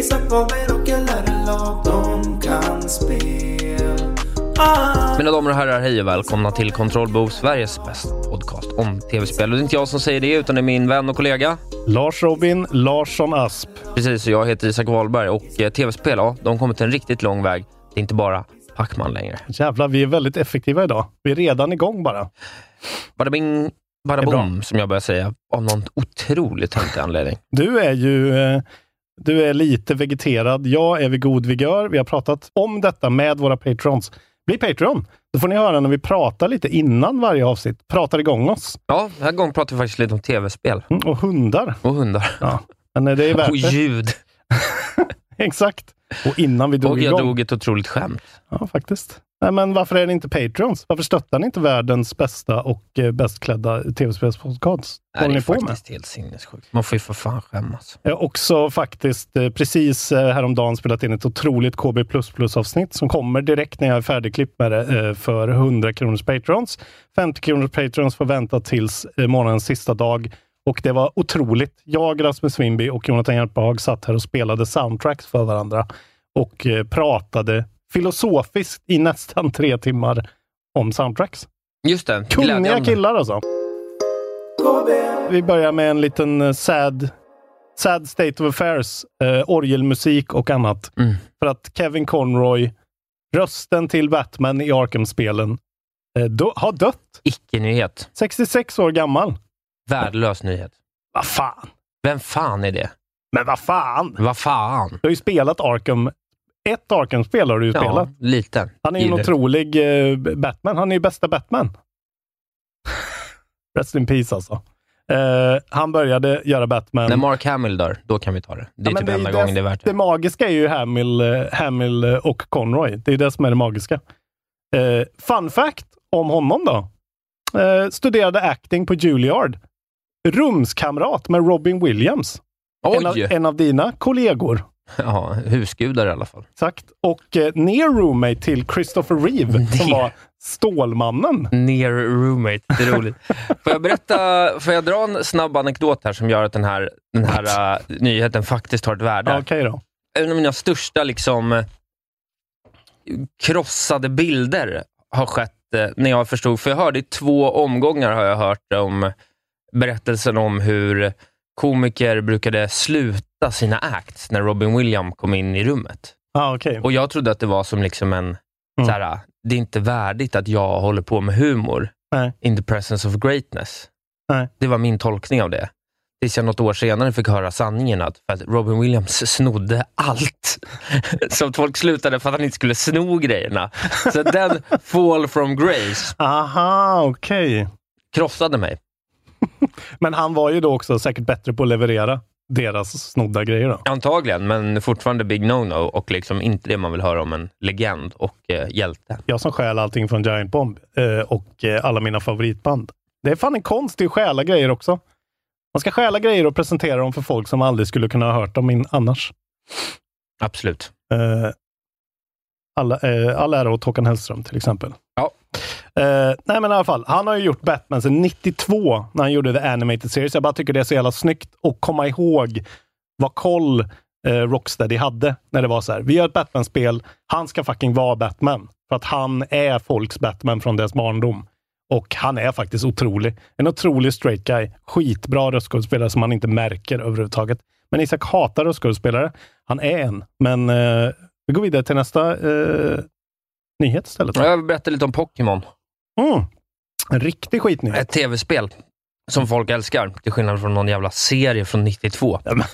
Isak Faber och LRLA De kan spel ah. Mina damer och herrar, hej och välkomna till Kontrollbehov, Sveriges bästa podcast om tv-spel. Och det är inte jag som säger det, utan det är min vän och kollega. Lars Robin Larsson Asp. Precis, och jag heter Isak Wahlberg. Och eh, tv-spel, ja, de har kommit en riktigt lång väg. Det är inte bara Pacman längre. Jävlar, vi är väldigt effektiva idag. Vi är redan igång bara. Bada bing, bada bom, som jag börjar säga, av någon otroligt töntig anledning. Du är ju eh, du är lite vegeterad. Jag är vid god vigör. Vi har pratat om detta med våra patrons. Bli Patreon! Då får ni höra när vi pratar lite innan varje avsnitt. Pratar igång oss. Ja, den här gången pratar vi faktiskt lite om tv-spel. Mm, och hundar. Och hundar. Ja. Men eh, det är värt Och ljud. Exakt. Och innan vi drog Och jag igång. drog ett otroligt skämt. Ja, faktiskt. Nej, men varför är det inte Patrons? Varför stöttar ni inte världens bästa och eh, bäst klädda tv-spelspodcast? Det är ni på med? faktiskt helt sinnessjukt. Man får ju för fan skämmas. Jag har också faktiskt eh, precis eh, häromdagen spelat in ett otroligt KB++ avsnitt som kommer direkt när jag är färdigklippt med det eh, för 100 kronors patrons. 50 kronors patrons får vänta tills eh, månadens sista dag. Och det var otroligt. Jag, Rasmus Wimby och Jonathan Hjelpehag satt här och spelade soundtracks för varandra och eh, pratade filosofiskt i nästan tre timmar om soundtracks. Just det, Kunniga killar alltså. Vi börjar med en liten eh, sad, sad state of affairs. Eh, orgelmusik och annat. Mm. För att Kevin Conroy, rösten till Batman i Arkham-spelen, eh, har dött. Icke-nyhet. 66 år gammal. Värdelös nyhet. Vad fan? Vem fan är det? Men vad fan? Vad fan? Du har ju spelat Arkham. Ett Arkham-spel har du ju Ja, spelat. liten. Han är ju en otrolig eh, Batman. Han är ju bästa Batman. Rest in peace alltså. Eh, han började göra Batman. När Mark Hamill dör, då kan vi ta det. Det är Ja, typ enda det, gången det är värt det det. magiska är ju Hamill, eh, Hamill eh, och Conroy. Det är det som är det magiska. Eh, fun fact om honom då. Eh, studerade acting på Juilliard. Rumskamrat med Robin Williams. En av, en av dina kollegor. Ja, husgudar i alla fall. Exakt. Och eh, near roommate till Christopher Reeve som Near. var Stålmannen. Near roommate, det är roligt. Får jag berätta, får jag dra en snabb anekdot här som gör att den här, den här uh, nyheten faktiskt har ett värde? Okej då. En av mina största liksom krossade bilder har skett eh, när jag förstod, för jag hörde i två omgångar har jag hört om berättelsen om hur komiker brukade sluta sina acts när Robin Williams kom in i rummet. Ah, okej. Och jag trodde att det var som liksom en, så här, det är inte värdigt att jag håller på med humor Nej. in the presence of greatness. Nej. Det var min tolkning av det. Tills jag något år senare fick höra sanningen att, att Robin Williams snodde allt. Så att folk slutade för att han inte skulle sno grejerna. Så den fall from grace Aha, okej. krossade mig. Men han var ju då också säkert bättre på att leverera deras snodda grejer då. Antagligen, men fortfarande big no-no och liksom inte det man vill höra om en legend och eh, hjälte. Jag som stjäl allting från Giant Bomb eh, och eh, alla mina favoritband. Det är fan en konst i att stjäla grejer också. Man ska stjäla grejer och presentera dem för folk som aldrig skulle kunna ha hört dem in annars. Absolut. Eh, alla, eh, all ära åt Håkan Hellström till exempel. Uh, nej men i alla fall, han har ju gjort Batman sedan 92 när han gjorde The Animated Series. Jag bara tycker det är så jävla snyggt att komma ihåg vad koll eh, Rocksteady hade när det var så här. Vi gör ett Batman-spel. Han ska fucking vara Batman. För att han är folks Batman från deras barndom. Och han är faktiskt otrolig. En otrolig straight guy. Skitbra röstskådespelare som man inte märker överhuvudtaget. Men Isak hatar röstskådespelare. Han är en. Men eh, vi går vidare till nästa eh, nyhet istället. Jag vill berätta lite om Pokémon. Mm. En riktig skitnyhet. Ett tv-spel som folk älskar, till skillnad från någon jävla serie från 92. Ja, men,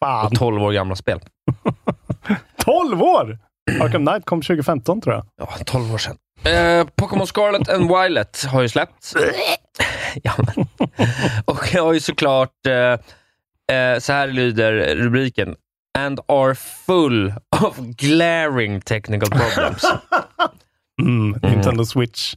fan. Och 12 år gamla spel. 12 år! Arkham Knight kom 2015 tror jag. Ja, 12 år sedan. Eh, Pokémon Scarlet and Violet har ju släppts. ja, men. Och jag har ju såklart, eh, eh, så här lyder rubriken, and are full of glaring technical problems. Mm, Nintendo Switch.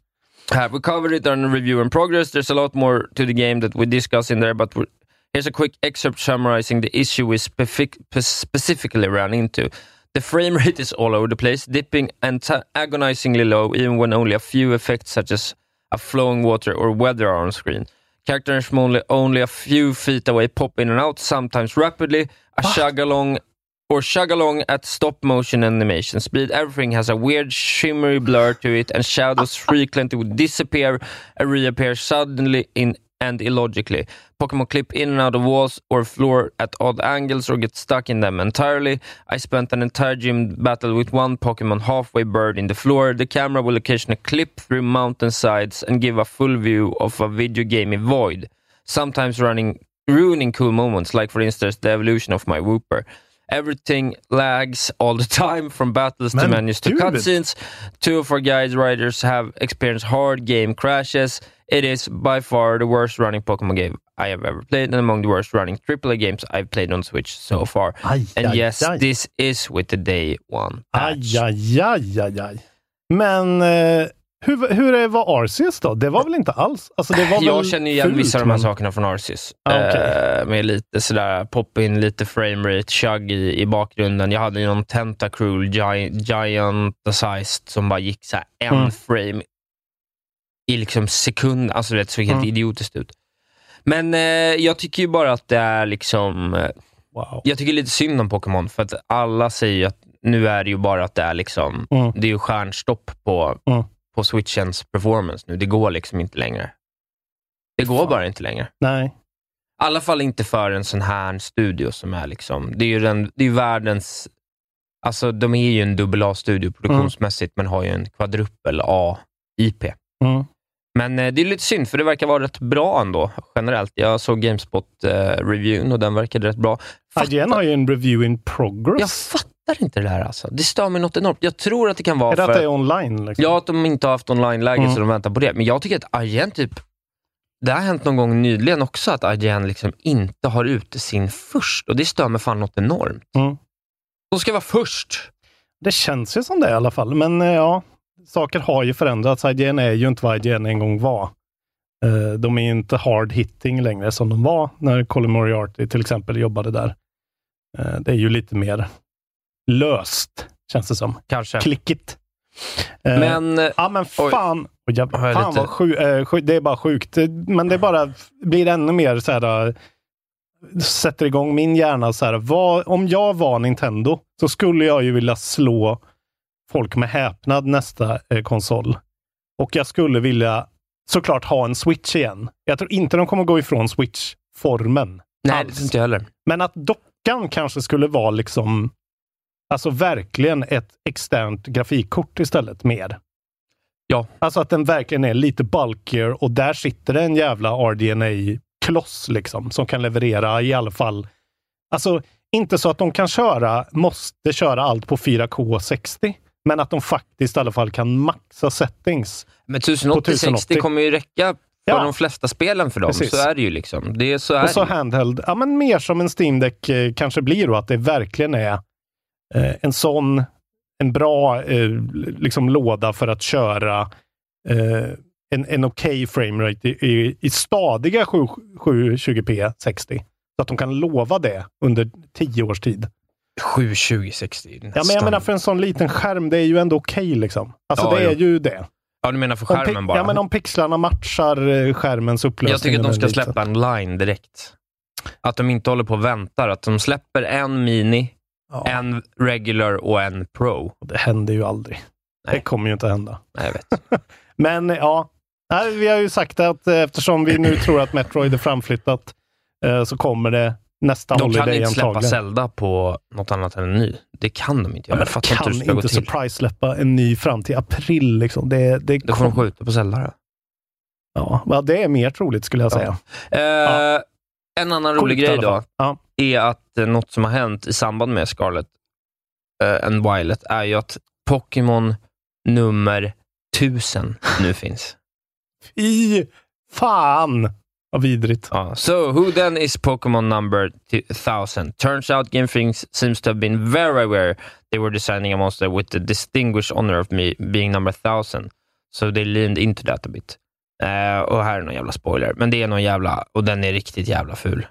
Här, we covered it on review and progress. There's a lot more to the game that we discuss in there, but we're, here's a quick excerpt summarizing the issue we specific, specifically ran into. The frame rate is all over the place, dipping and agonizingly low, even when only a few effects such as a flowing water or weather are on screen. Characters from only, only a few feet away pop in and out, sometimes rapidly, a chug along or chug along at stop motion animation speed. Everything has a weird shimmery blur to it, and shadows frequently would disappear and reappear suddenly in and illogically. Pokemon clip in and out of walls or floor at odd angles or get stuck in them entirely. I spent an entire gym battle with one Pokemon halfway buried in the floor. The camera will occasionally clip through mountainsides and give a full view of a video gamey void, sometimes running ruining cool moments, like for instance the evolution of my Wooper. Everything lags all the time, from battles to menus to cutscenes. Two of our guide riders have experienced hard game crashes. It is by far the worst running Pokemon game I have ever played, and among the worst running AAA games I've played on Switch so far. Aj, and aj, yes, aj. this is with the day one patch. Aj, aj, aj, aj, aj. Men eh, hur, hur var Arceus då? Det var väl inte alls... Alltså det var Jag känner igen fult, vissa av de här sakerna från Arceus. Ah, okej. Eh, med lite sådär pop-in, lite framerate, chug i, i bakgrunden. Jag hade ju någon Tentacruel gi- Giant Sized som bara gick så här en Mm. frame i liksom sekund. Alltså det såg helt Mm. idiotiskt ut. Men eh, jag tycker ju bara att det är liksom... Eh, Wow. jag tycker lite synd om Pokémon, för att alla säger ju att nu är det ju bara att det är liksom... Mm. Det är ju stjärnstopp på, Mm. på Switchens performance nu. Det går liksom inte längre. Det går bara inte längre. Nej. I alla fall inte för en sån här studio som är liksom... Det är ju, den, det är världens... Alltså, de är ju en dubbel A-studio produktionsmässigt, men har ju en kvadrupel A-IP. Mm. Men eh, det är lite synd, för det verkar vara rätt bra ändå, generellt. Jag såg Gamespot-reviewn och den verkade rätt bra. IGN har ju en review in progress. Jag fattar inte det här alltså. Det stör mig något enormt. Jag tror att det kan vara är det för... att det är online? Liksom? Ja, att de inte har haft online-läge Mm. så de väntar på det. Men jag tycker att IGN typ... Det har hänt någon gång nyligen också att IGN liksom inte har ute sin först och det stör mig fan något enormt. Mm. De ska vara först. Det känns ju som det i alla fall. Men eh, ja, saker har ju förändrats. IGN är ju inte vad IGN en gång var. Eh, De är inte hard hitting längre som de var när Colin Moriarty till exempel jobbade där. Eh, Det är ju lite mer löst, känns det som. Kanske. Klickigt. Eh, Men... Ja men fan, Oj, jag fan lite- vad sju, sju, det är bara sjukt. Men det bara blir ännu mer så här, sätter igång min hjärna. Så här, vad, om jag var Nintendo så skulle jag ju vilja slå folk med häpnad nästa eh, konsol. Och jag skulle vilja såklart ha en Switch igen. Jag tror inte de kommer gå ifrån Switch-formen. Nej, alls. det tror inte jag heller. Men att dockan kanske skulle vara liksom, alltså verkligen ett externt grafikkort istället mer. Ja. Alltså att den verkligen är lite bulkier och där sitter det en jävla RDNA-kloss liksom som kan leverera i alla fall. Alltså inte så att de kan köra, måste köra allt på 4K 60, men att de faktiskt i alla fall kan maxa settings. Men 1080-60 1080. kommer ju räcka för Ja. de flesta spelen för dem. Precis. Så är det ju liksom. Det är, så är Och så det. handheld, ja men mer som en Steam Deck eh, kanske blir då, att det verkligen är eh, en sån, en bra eh, liksom låda för att köra eh, en, en okej framerate i, i, i stadiga 7, 720p 60. Så att de kan lova det under tio års tid. 720-60. Ja, men jag menar för en sån liten skärm, det är ju ändå okej liksom. Alltså Ja, det är ju det. Ja, du menar för skärmen bara? Ja, men om pixlarna matchar eh, skärmens upplösning. Jag tycker att de ska släppa en line direkt. Att de inte håller på och väntar. Att de släpper en mini, en regular och en pro. Det händer ju aldrig. Det kommer ju inte hända. Nej, jag vet. Men ja, nej, vi har ju sagt att eh, eftersom vi nu tror att Metroid är framflyttat eh, så kommer det nästa De kan Holiday inte släppa antagligen. Zelda på något annat än en ny. Det kan de inte göra. Men Jag de inte kan gå inte till. surprise-släppa en ny fram till april. Liksom. Det, det, Då får de skjuta på Zelda då. Ja, ja, det är mer troligt skulle jag säga. Eh, En annan rolig Coolt i grej då. Ja. är att eh, något som har hänt i samband med Scarlet uh, and Violet är ju att Pokémon nummer 1000 nu finns. Fy fan vad vidrigt. Ja, so who then is Pokémon number 1000? Turns out Game Freaks seems to have been very aware they were designing a monster with the distinguished honor of me being number 1000. So they leaned into that a bit. Eh, och här är någon jävla spoiler, men det är någon jävla, och den är riktigt jävla ful.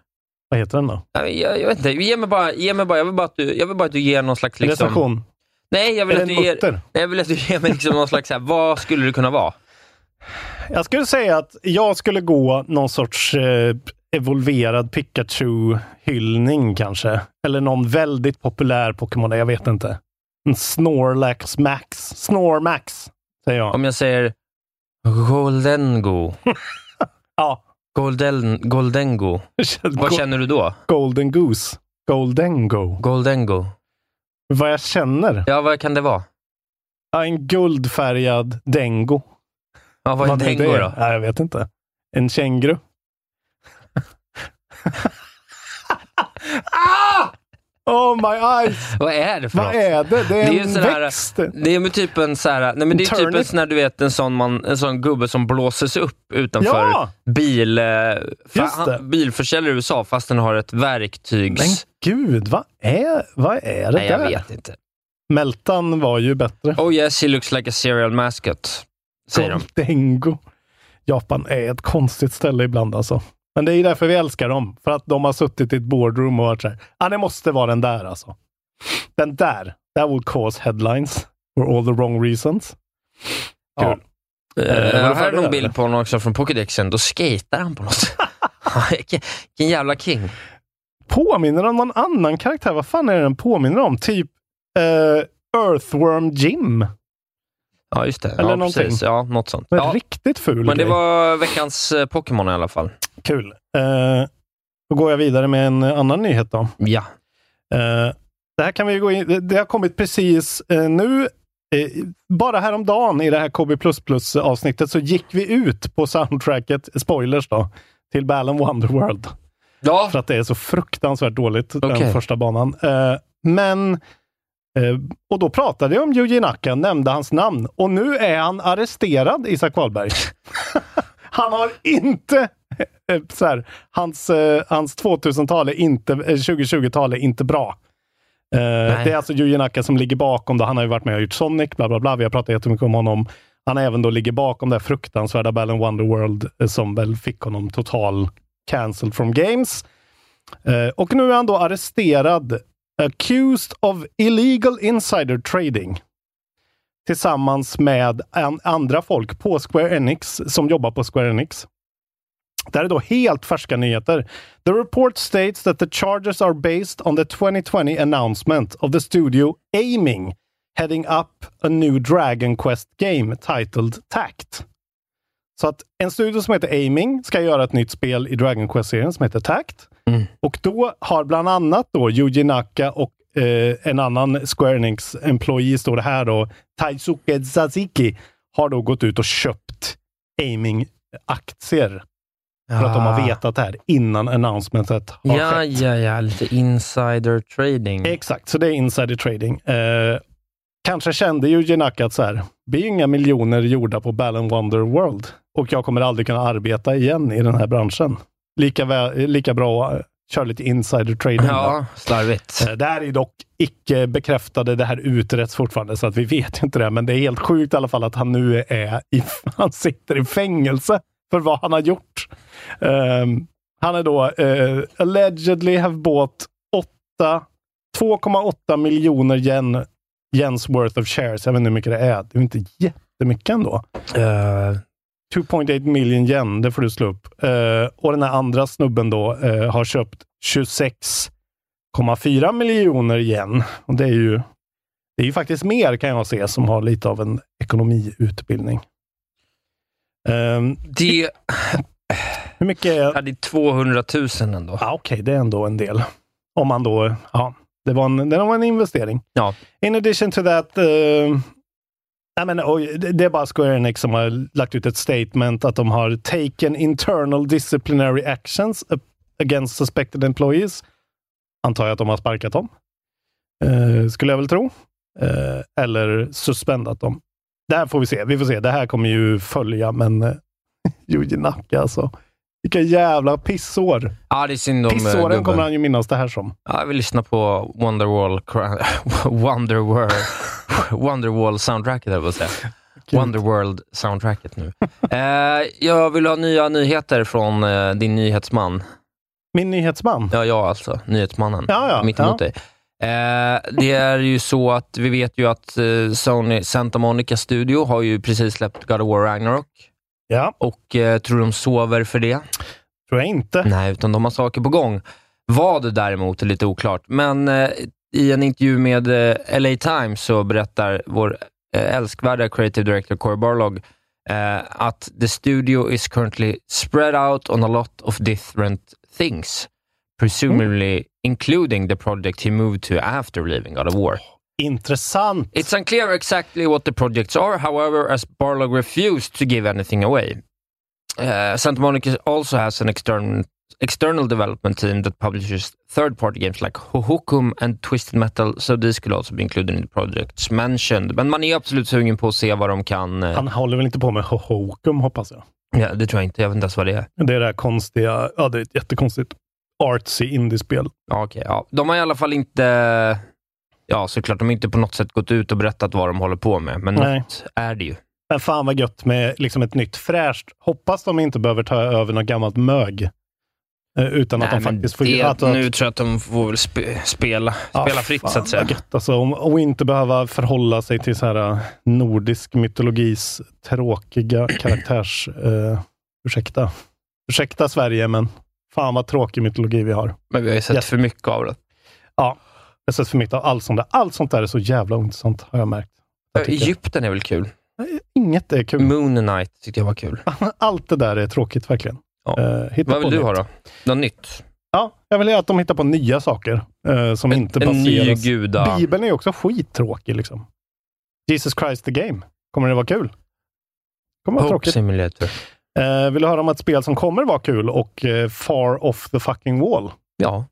Vad heter den då? Jag, jag, vet inte, ge mig bara, ge mig bara, jag vill bara att du, jag vill bara att du ger någon slags... Liksom, Recension? Nej, jag vill, att du ger, nej, jag vill att du ger mig liksom någon slags, här, vad skulle det kunna vara? Jag skulle säga att jag skulle gå någon sorts eh, evolverad Pikachu-hyllning kanske. Eller någon väldigt populär Pokémon, jag vet inte. En Snorlax Max. Snormax, säger jag. Om jag säger Goldengo. ja. Golden, Goldengo. Vad känner du då? Golden Goose. Goldengo. Goldengo. Vad jag känner? Ja, vad kan det vara? Ja, en guldfärgad Dengo. Ja, vad är det Dengo då? Ja, jag vet inte. En känguru. ah! Oh my eyes! Vad är det för Vad är det? Det är ju en sån här- växt. Det är typ en så här, nej men det är typ en sån du vet, en sån, man, en sån gubbe som blåses upp utanför Ja! bil, eh, det. han, bilförsäljare i USA fast den har ett verktygs... Men gud, vad är, vad är det nej, jag där? vet inte. Meltan var ju bättre. Oh yes, he looks like a serial mascot, säger de. Goldengo. Japan är ett konstigt ställe ibland alltså. Men det är ju därför vi älskar dem. För att de har suttit i ett boardroom och varit såhär, ah, det måste vara den där alltså. Den där, that will cause headlines for all the wrong reasons. Ja. Kul. Var du här är färdig någon bild på honom också från Pokédexen. Då skater han på något. Vilken jävla king. Påminner om någon annan karaktär? Vad fan är det den påminner om? Typ eh, Earthworm Jim. Ja, just det. Eller ja, någonting. precis. Ja, något sånt. En Ja, riktigt ful men det grej. var veckans eh, Pokémon i alla fall. Kul. Eh, då går jag vidare med en annan nyhet då. Ja. Eh, det här kan vi gå in, det, det har kommit precis eh, nu. Eh, bara häromdagen i det här KB++ avsnittet så gick vi ut på soundtracket, spoilers då, till Balan Wonderworld. Ja. För att det är så fruktansvärt dåligt, Okej. den första banan. Eh, men, och då pratade jag om Yuji Naka, nämnde hans namn. Och nu är han arresterad, Isak Wahlberg. han har inte eh, så här, hans, eh, hans 2000-tal är inte, eh, 2020-tal är inte bra. Eh, det är alltså Yuji Naka som ligger bakom. Då. Han har ju varit med och gjort Sonic, bla bla bla. Vi har pratat jättemycket om honom. Han även då ligger bakom det här fruktansvärda Balan Wonderworld eh, som väl fick honom total cancelled from games. Eh, och nu är han då arresterad, accused of illegal insider trading. Tillsammans med an- andra folk på Square Enix som jobbar på Square Enix. Det här är då helt färska nyheter. The report states that the charges are based on the 2020 announcement of the studio aiming heading up a new Dragon Quest game titled Tact. Så att en studio som heter Aiming ska göra ett nytt spel i Dragon Quest-serien som heter Tact. Och då har bland annat då Yuji Naka och eh, en annan Square Enix employee, står det här då, Taisuke Sasiki, har då gått ut och köpt Aiming-aktier. För att de har Ah. vetat det här innan announcementet har Ja, skett. ja, ja. Lite insider trading. Exakt, så det är insider trading. Eh, kanske kände ju Naka att så här, blir inga miljoner gjorda på Balan Wonder World och jag kommer aldrig kunna arbeta igen i den här branschen. Lika, väl, lika bra att köra lite insider trading. Ja, slarvigt. Eh, Det här är dock icke bekräftade, det här utreds fortfarande så att vi vet inte det. Men det är helt sjukt i alla fall att han nu är i, han sitter i fängelse för vad han har gjort. Ehm, han är då eh, allegedly have bought 8 2,8 miljoner yen, yens worth of shares. Jag vet inte hur mycket det är. Det är inte jättemycket ändå. Uh, 2.8 million yen, det får du slå upp. Eh, och den här andra snubben då eh, har köpt 26,4 miljoner yen. Och det är ju det är ju faktiskt mer kan jag se som har lite av en ekonomiutbildning. Ehm, det... Hur mycket är... Ja, det är 200 000 ändå. Ja, Okej, okay, det är ändå en del. Om man då... Ja, det var en, det var en investering. Ja. In addition to that uh, Nej, men, och det är bara Square Enix som har lagt ut ett statement att de har taken internal disciplinary actions against suspected employees. Antar jag att de har sparkat dem. Eh, skulle jag väl tro. Eh, eller suspendat dem. Det här får vi se. Vi får se. Det här kommer ju följa, men eh, Yuji Naka alltså. Vilka jävla pissår! Ja, det är synd om Pissåren gubben. kommer han ju minnas det här som. Ja, jag vill lyssna på Wonderwall, Wonderworld, Wonderwall-soundtracket, höll jag på säga. Wonderworld-soundtracket nu. eh, jag vill ha nya nyheter från eh, din nyhetsman. Min nyhetsman? Ja, jag alltså. Nyhetsmannen. Ja, ja. Mitt emot ja. dig. Eh, det är ju så att vi vet ju att eh, Sony Santa Monica Studio har ju precis släppt God of War Ragnarok. Ja. Och eh, tror de sover för det? Tror jag inte. Nej, utan de har saker på gång. Vad däremot är lite oklart, men eh, i en intervju med eh, LA Times så berättar vår eh, älskvärda creative director Corey Barlog eh, att the studio is currently spread out on a lot of different things, presumably mm. including the project he moved to after leaving God of War. Intressant. It's unclear exactly what the projects are, however, as Barlog refused to give anything away. Uh, Santa Monica also has an external external development team that publishes third-party games like Hohokum and Twisted Metal, so these could also be included in the projects mentioned. Men man är absolut sugen på att se vad de kan... Uh... Han håller väl inte på med Hohokum, hoppas jag? Ja, det tror jag inte. Jag vet inte ens vad det är. Det är det här konstiga, ja det är ett jättekonstigt artsy indiespel. Ja, okay, ja. De har i alla fall inte ja, såklart, de har inte på något sätt gått ut och berättat vad de håller på med, men Nej. något är det ju. Men fan vad gött med liksom ett nytt fräscht. Hoppas de inte behöver ta över något gammalt mög. Utan Nej, att de faktiskt får... Det, att, nu tror jag att de får väl spe, spela, ja, spela fritt, så att säga. Gött, alltså, och inte behöva förhålla sig till så här nordisk mytologis tråkiga karaktärs... Uh, ursäkta. Ursäkta Sverige, men fan vad tråkig mytologi vi har. Men vi har ju sett yes. för mycket av det. Ja, jag sett för mycket av allt sånt där. Allt sånt där är så jävla ointressant, har jag märkt. Jag Egypten är väl kul? Inget är kul. Moon Knight tyckte jag var kul. Allt det där är tråkigt, verkligen. Ja. Uh, Vad vill du nytt. ha då? Något nytt? Ja, jag vill att de hittar på nya saker uh, som en, inte en baseras... Ny guda. Bibeln är också skittråkig. Liksom. Jesus Christ the Game. Kommer det vara kul? Kommer vara Hope tråkigt. Simulator. Uh, vill du höra om ett spel som kommer vara kul och uh, far off the fucking wall? Ja.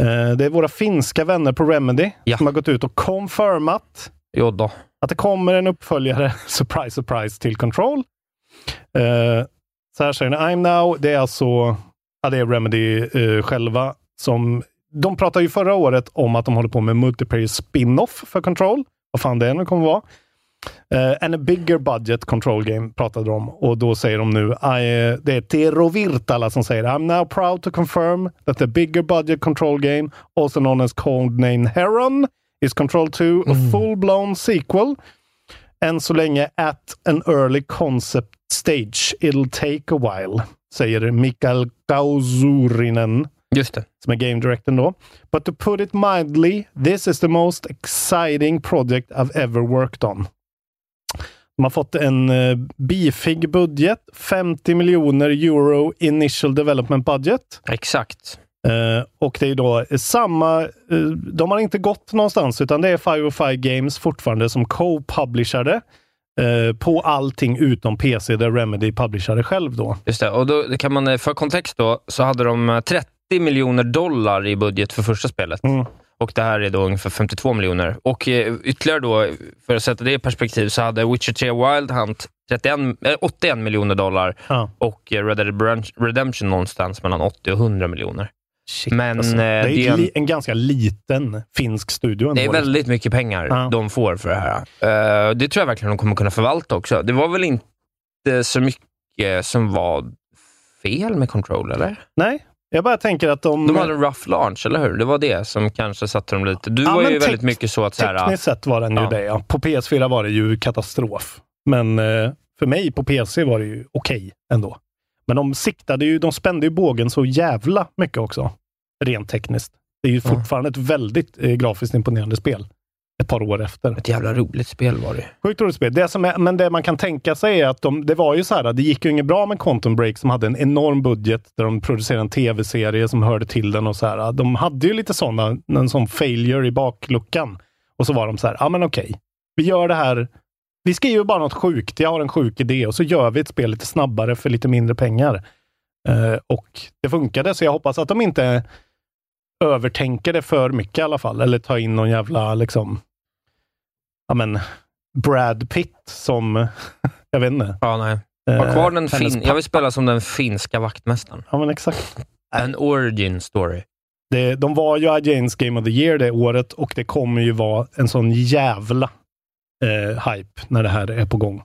Uh, det är våra finska vänner på Remedy ja. som har gått ut och confirmat jo då. att det kommer en uppföljare, surprise, surprise, till Control. Uh, så här säger ni, I'm now, det är alltså ja, det är Remedy uh, själva som de pratade ju förra året om att de håller på med multiplayer spin-off för Control. Vad fan det nu kommer vara. Uh, and a bigger budget control game pratade de och då säger de nu, I, det är Tero Virtala som säger I'm now proud to confirm that the bigger budget control game, also known as codename Heron, is Control 2 Mm. a full-blown sequel. Än så länge at an early concept stage. It'll take a while, säger Mikael Kausurinen. Just det. Som är game directorn då. But to put it mildly, this is the most exciting project I've ever worked on. De har fått en uh, bifig budget. 50 miljoner euro initial development budget. Exakt. Uh, och det är då samma, uh, de har inte gått någonstans utan det är 505 Games fortfarande som co-publishade uh, på allting utom PC där Remedy publishade själv då. Just det, och då kan man, för kontext då, så hade de 30 miljoner dollar i budget för första spelet. Mm. Och det här är då ungefär 52 miljoner. Och eh, ytterligare då, för att sätta det i perspektiv, så hade Witcher 3 Wild Hunt 31, eh, 81 miljoner dollar Ja. och eh, Red Dead Redemption någonstans mellan 80 och 100 miljoner. Shit, Men alltså. eh, det är, det är en- en ganska liten finsk studio. Det är ändå. väldigt mycket pengar Ja. de får för det här. Eh, det tror jag verkligen de kommer kunna förvalta också. Det var väl inte så mycket som var fel med Control, eller? Nej, jag bara tänker att de... De hade en rough launch, eller hur? Det var det som kanske satte dem lite... Du Ja, var ju väldigt mycket så att... Så här, Tekniskt sett var den ju Ja. det, ja. På PS4 var det ju katastrof. Men eh, för mig på PC var det ju okej ändå. Men de siktade ju, de spände ju bågen så jävla mycket också. Rent tekniskt. Det är ju fortfarande ett väldigt eh, grafiskt imponerande spel. Ett par år efter. Ett jävla roligt spel var det. Sjukt roligt spel. Det som är, men det man kan tänka sig är att de, det var ju så här, det gick ju inget bra med Quantum Break som hade en enorm budget där de producerade en tv-serie som hörde till den och så här. De hade ju lite sådana, en sån failure i bakluckan. Och så var de så här, ja men okej, vi gör det här. Vi skriver bara något sjukt. Jag har en sjuk idé och så gör vi ett spel lite snabbare för lite mindre pengar. Eh, och det funkade, så jag hoppas att de inte övertänker det för mycket i alla fall. Eller tar in någon jävla liksom, ja men, Brad Pitt som, jag vet inte. Ja, nej. Ha kvar den Eh, fin- jag vill spela som den finska vaktmästaren. Ja, men exakt. En origin story. Det, de var ju IGNs Game of the Year det året och det kommer ju vara en sån jävla eh, hype när det här är på gång.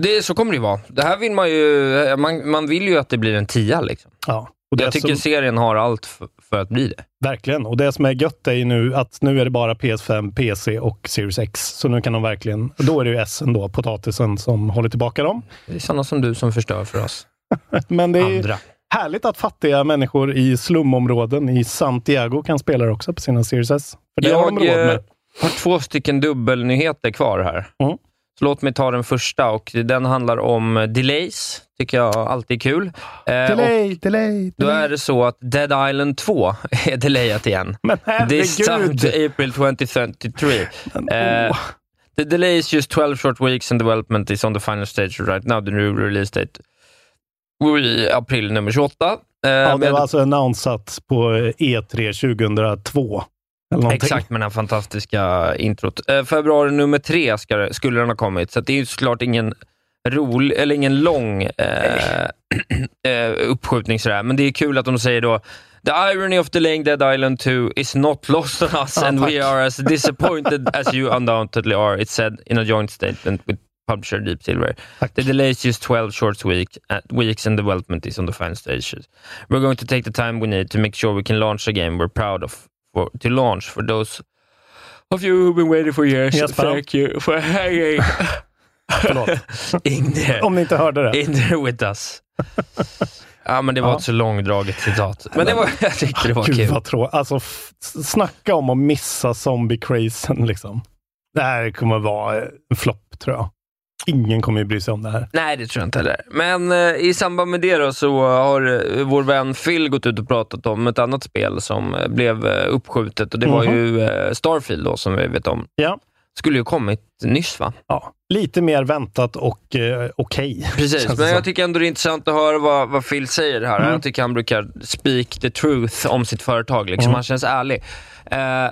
Det, så kommer det ju vara. Det här vill man ju... Man, man vill ju att det blir en tia. Liksom. Ja. Jag tycker som, serien har allt för, att bli det. Verkligen. Och det som är gött är ju nu att nu är det bara PS5, PC och Series X. Så nu kan de verkligen... Då är det ju S då, potatisen, som håller tillbaka dem. Det är sådana som du som förstör för oss. Men det är Andra. härligt att fattiga människor i slumområden i Santiago kan spela det också på sina Series S. För det har de Jag råd eh, med. har två stycken dubbelnyheter kvar här. Mm. Så låt mig ta den första och den handlar om delays. Tycker jag alltid är kul. Eh, Delay, delay, då är det så att Dead Island 2 är delayat igen. Men This time herregud! to April 2033. Eh, åh. the delay is just 12 short weeks and development is on the final stage right now. The new release date i april nummer 28. Eh, Ja, det var alltså annonsat på E3 2002. Eller någonting. Exakt, med det här fantastiska introt. Eh, februari nummer tre ska, skulle den ha kommit, så det är ju såklart ingen rolig, eller ingen lång eh, eh, uppskjutning sådär, men det är kul att de säger då The irony of delaying Dead Island 2 is not lost on us Ja, and tack. we are as disappointed as you undoubtedly are, it said in a joint statement with publisher Deep Silver. The delay is just 12 short week, uh, weeks and development is on the final stages. We're going to take the time we need to make sure we can launch a game we're proud of for, to launch for those of you who've been waiting for years. Yes. Thank you for hanging Förlåt. in there, Om ni inte hörde det. in there with us. Ja, men det var Ja. ett så långdraget citat. Men det var, jag tyckte det var Gud kul. vad tråkigt. Alltså, snacka om att missa zombie-crazen liksom. Det här kommer vara en flopp tror jag. Ingen kommer ju bry sig om det här. Nej, det tror jag inte heller. Men eh, i samband med det då, så har eh, vår vän Phil gått ut och pratat om ett annat spel som eh, blev eh, uppskjutet och det var Mhm. ju eh, Starfield då, som vi vet om. Ja. Skulle ju kommit nyss va? ja. Lite mer väntat och eh, okej. Precis, känns det men jag som. tycker ändå det är intressant att höra vad, vad Phil säger här. Mm. Jag tycker han brukar speak the truth om sitt företag. Liksom. Mm. Han känns ärlig. Eh,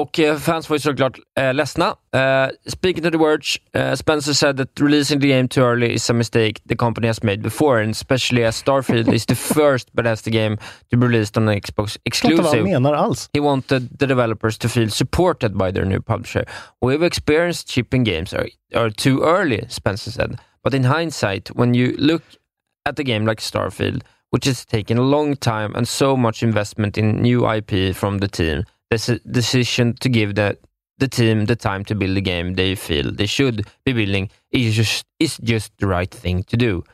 och eh, fans var ju såklart eh, ledsna. Eh, speaking to the words, eh, Spencer said that releasing the game too early is a mistake the company has made before, and especially as Starfield is the first Bethesda game to be released on an Xbox Jag inte vad exclusive. menar alls. He wanted the developers to feel supported by their new publisher. We've experienced shipping games are, are too early, Spencer said. But in hindsight, when you look at a game like Starfield, which has taken a long time and so much investment in new IP from the team, the decision to give the, the team the time to build the game they feel they should be building is just, is just the right thing to do.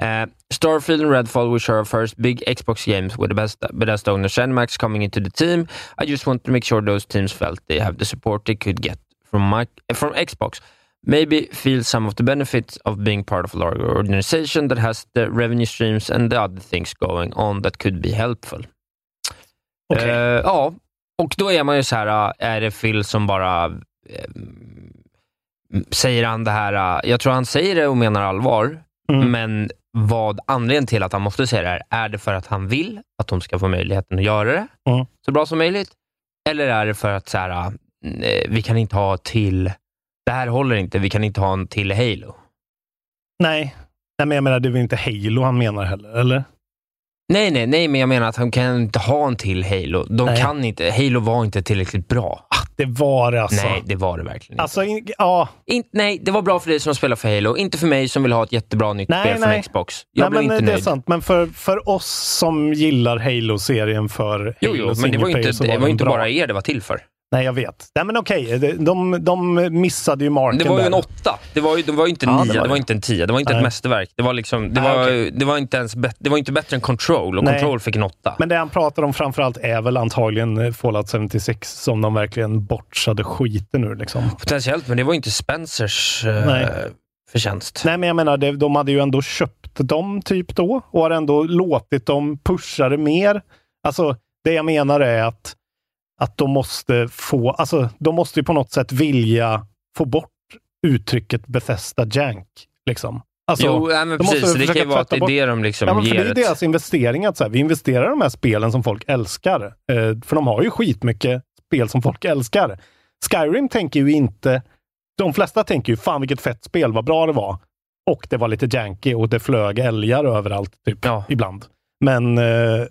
Uh, Starfield and Redfall, which are our first big Xbox games with the best Bethesda owner ZeniMax coming into the team, I just want to make sure those teams felt they have the support they could get from my, from Xbox. Maybe feel some of the benefits of being part of a larger organization that has the revenue streams and the other things going on that could be helpful. Okej. Eh, ja, och då är man ju så här, äh, är det Phil som bara eh, säger han det här, äh, jag tror han säger det och menar allvar, Mm. men vad anledningen till att han måste säga det här, är det för att han vill att de ska få möjligheten att göra det Mm. så bra som möjligt? Eller är det för att så här, vi kan inte ha till, det här håller inte, vi kan inte ha en till Halo? Nej. Nej, men jag menar, det är väl inte Halo han menar heller, eller? Nej, nej, nej, men jag menar att han kan inte ha en till Halo. De Nej. kan inte, Halo var inte tillräckligt bra. Det var det alltså. Nej, det var det verkligen inte. Alltså, in, ja. In, nej, det var bra för dig som spelar för Halo, inte för mig som vill ha ett jättebra nytt Nej, spel nej. från Xbox. Jag Nej, blev men inte det är nöjd. sant. Men för, för oss som gillar Halo-serien för Jo, Halo jo, men det var ju inte, det var inte bara er det var till för. Nej, jag vet. Nej, men okej. De, de, de missade ju marken Det var ju där. en åtta. Det var ju, det var ju inte en Ja, det nia, var det var det. inte en tia. Det var inte Nej. ett mästerverk. Det var, liksom, det, Nej, var, det var inte ens det var inte bättre än Control och Nej. Control fick en åtta. Men det han pratar om framförallt är väl antagligen eh, Fallout 76 som de verkligen bortsade skiten ur. Liksom. Potentiellt, men det var inte Spencers eh, Nej. förtjänst. Nej, men jag menar, de hade ju ändå köpt dem typ då och har ändå låtit dem pusha det mer. Alltså, det jag menar är att, att de måste få, alltså, de måste ju på något sätt vilja få bort uttrycket Bethesda Jank. Liksom. Alltså, jo, nej, men de precis. Det kan ju vara att det är det de liksom Ja, ger det är deras investering. Att så här, vi investerar i de här spelen som folk älskar. Eh, för de har ju skitmycket spel som folk älskar. Skyrim tänker ju inte... De flesta tänker ju, fan vilket fett spel, vad bra det var. Och det var lite janky och det flög älgar överallt, typ, ibland. Men eh,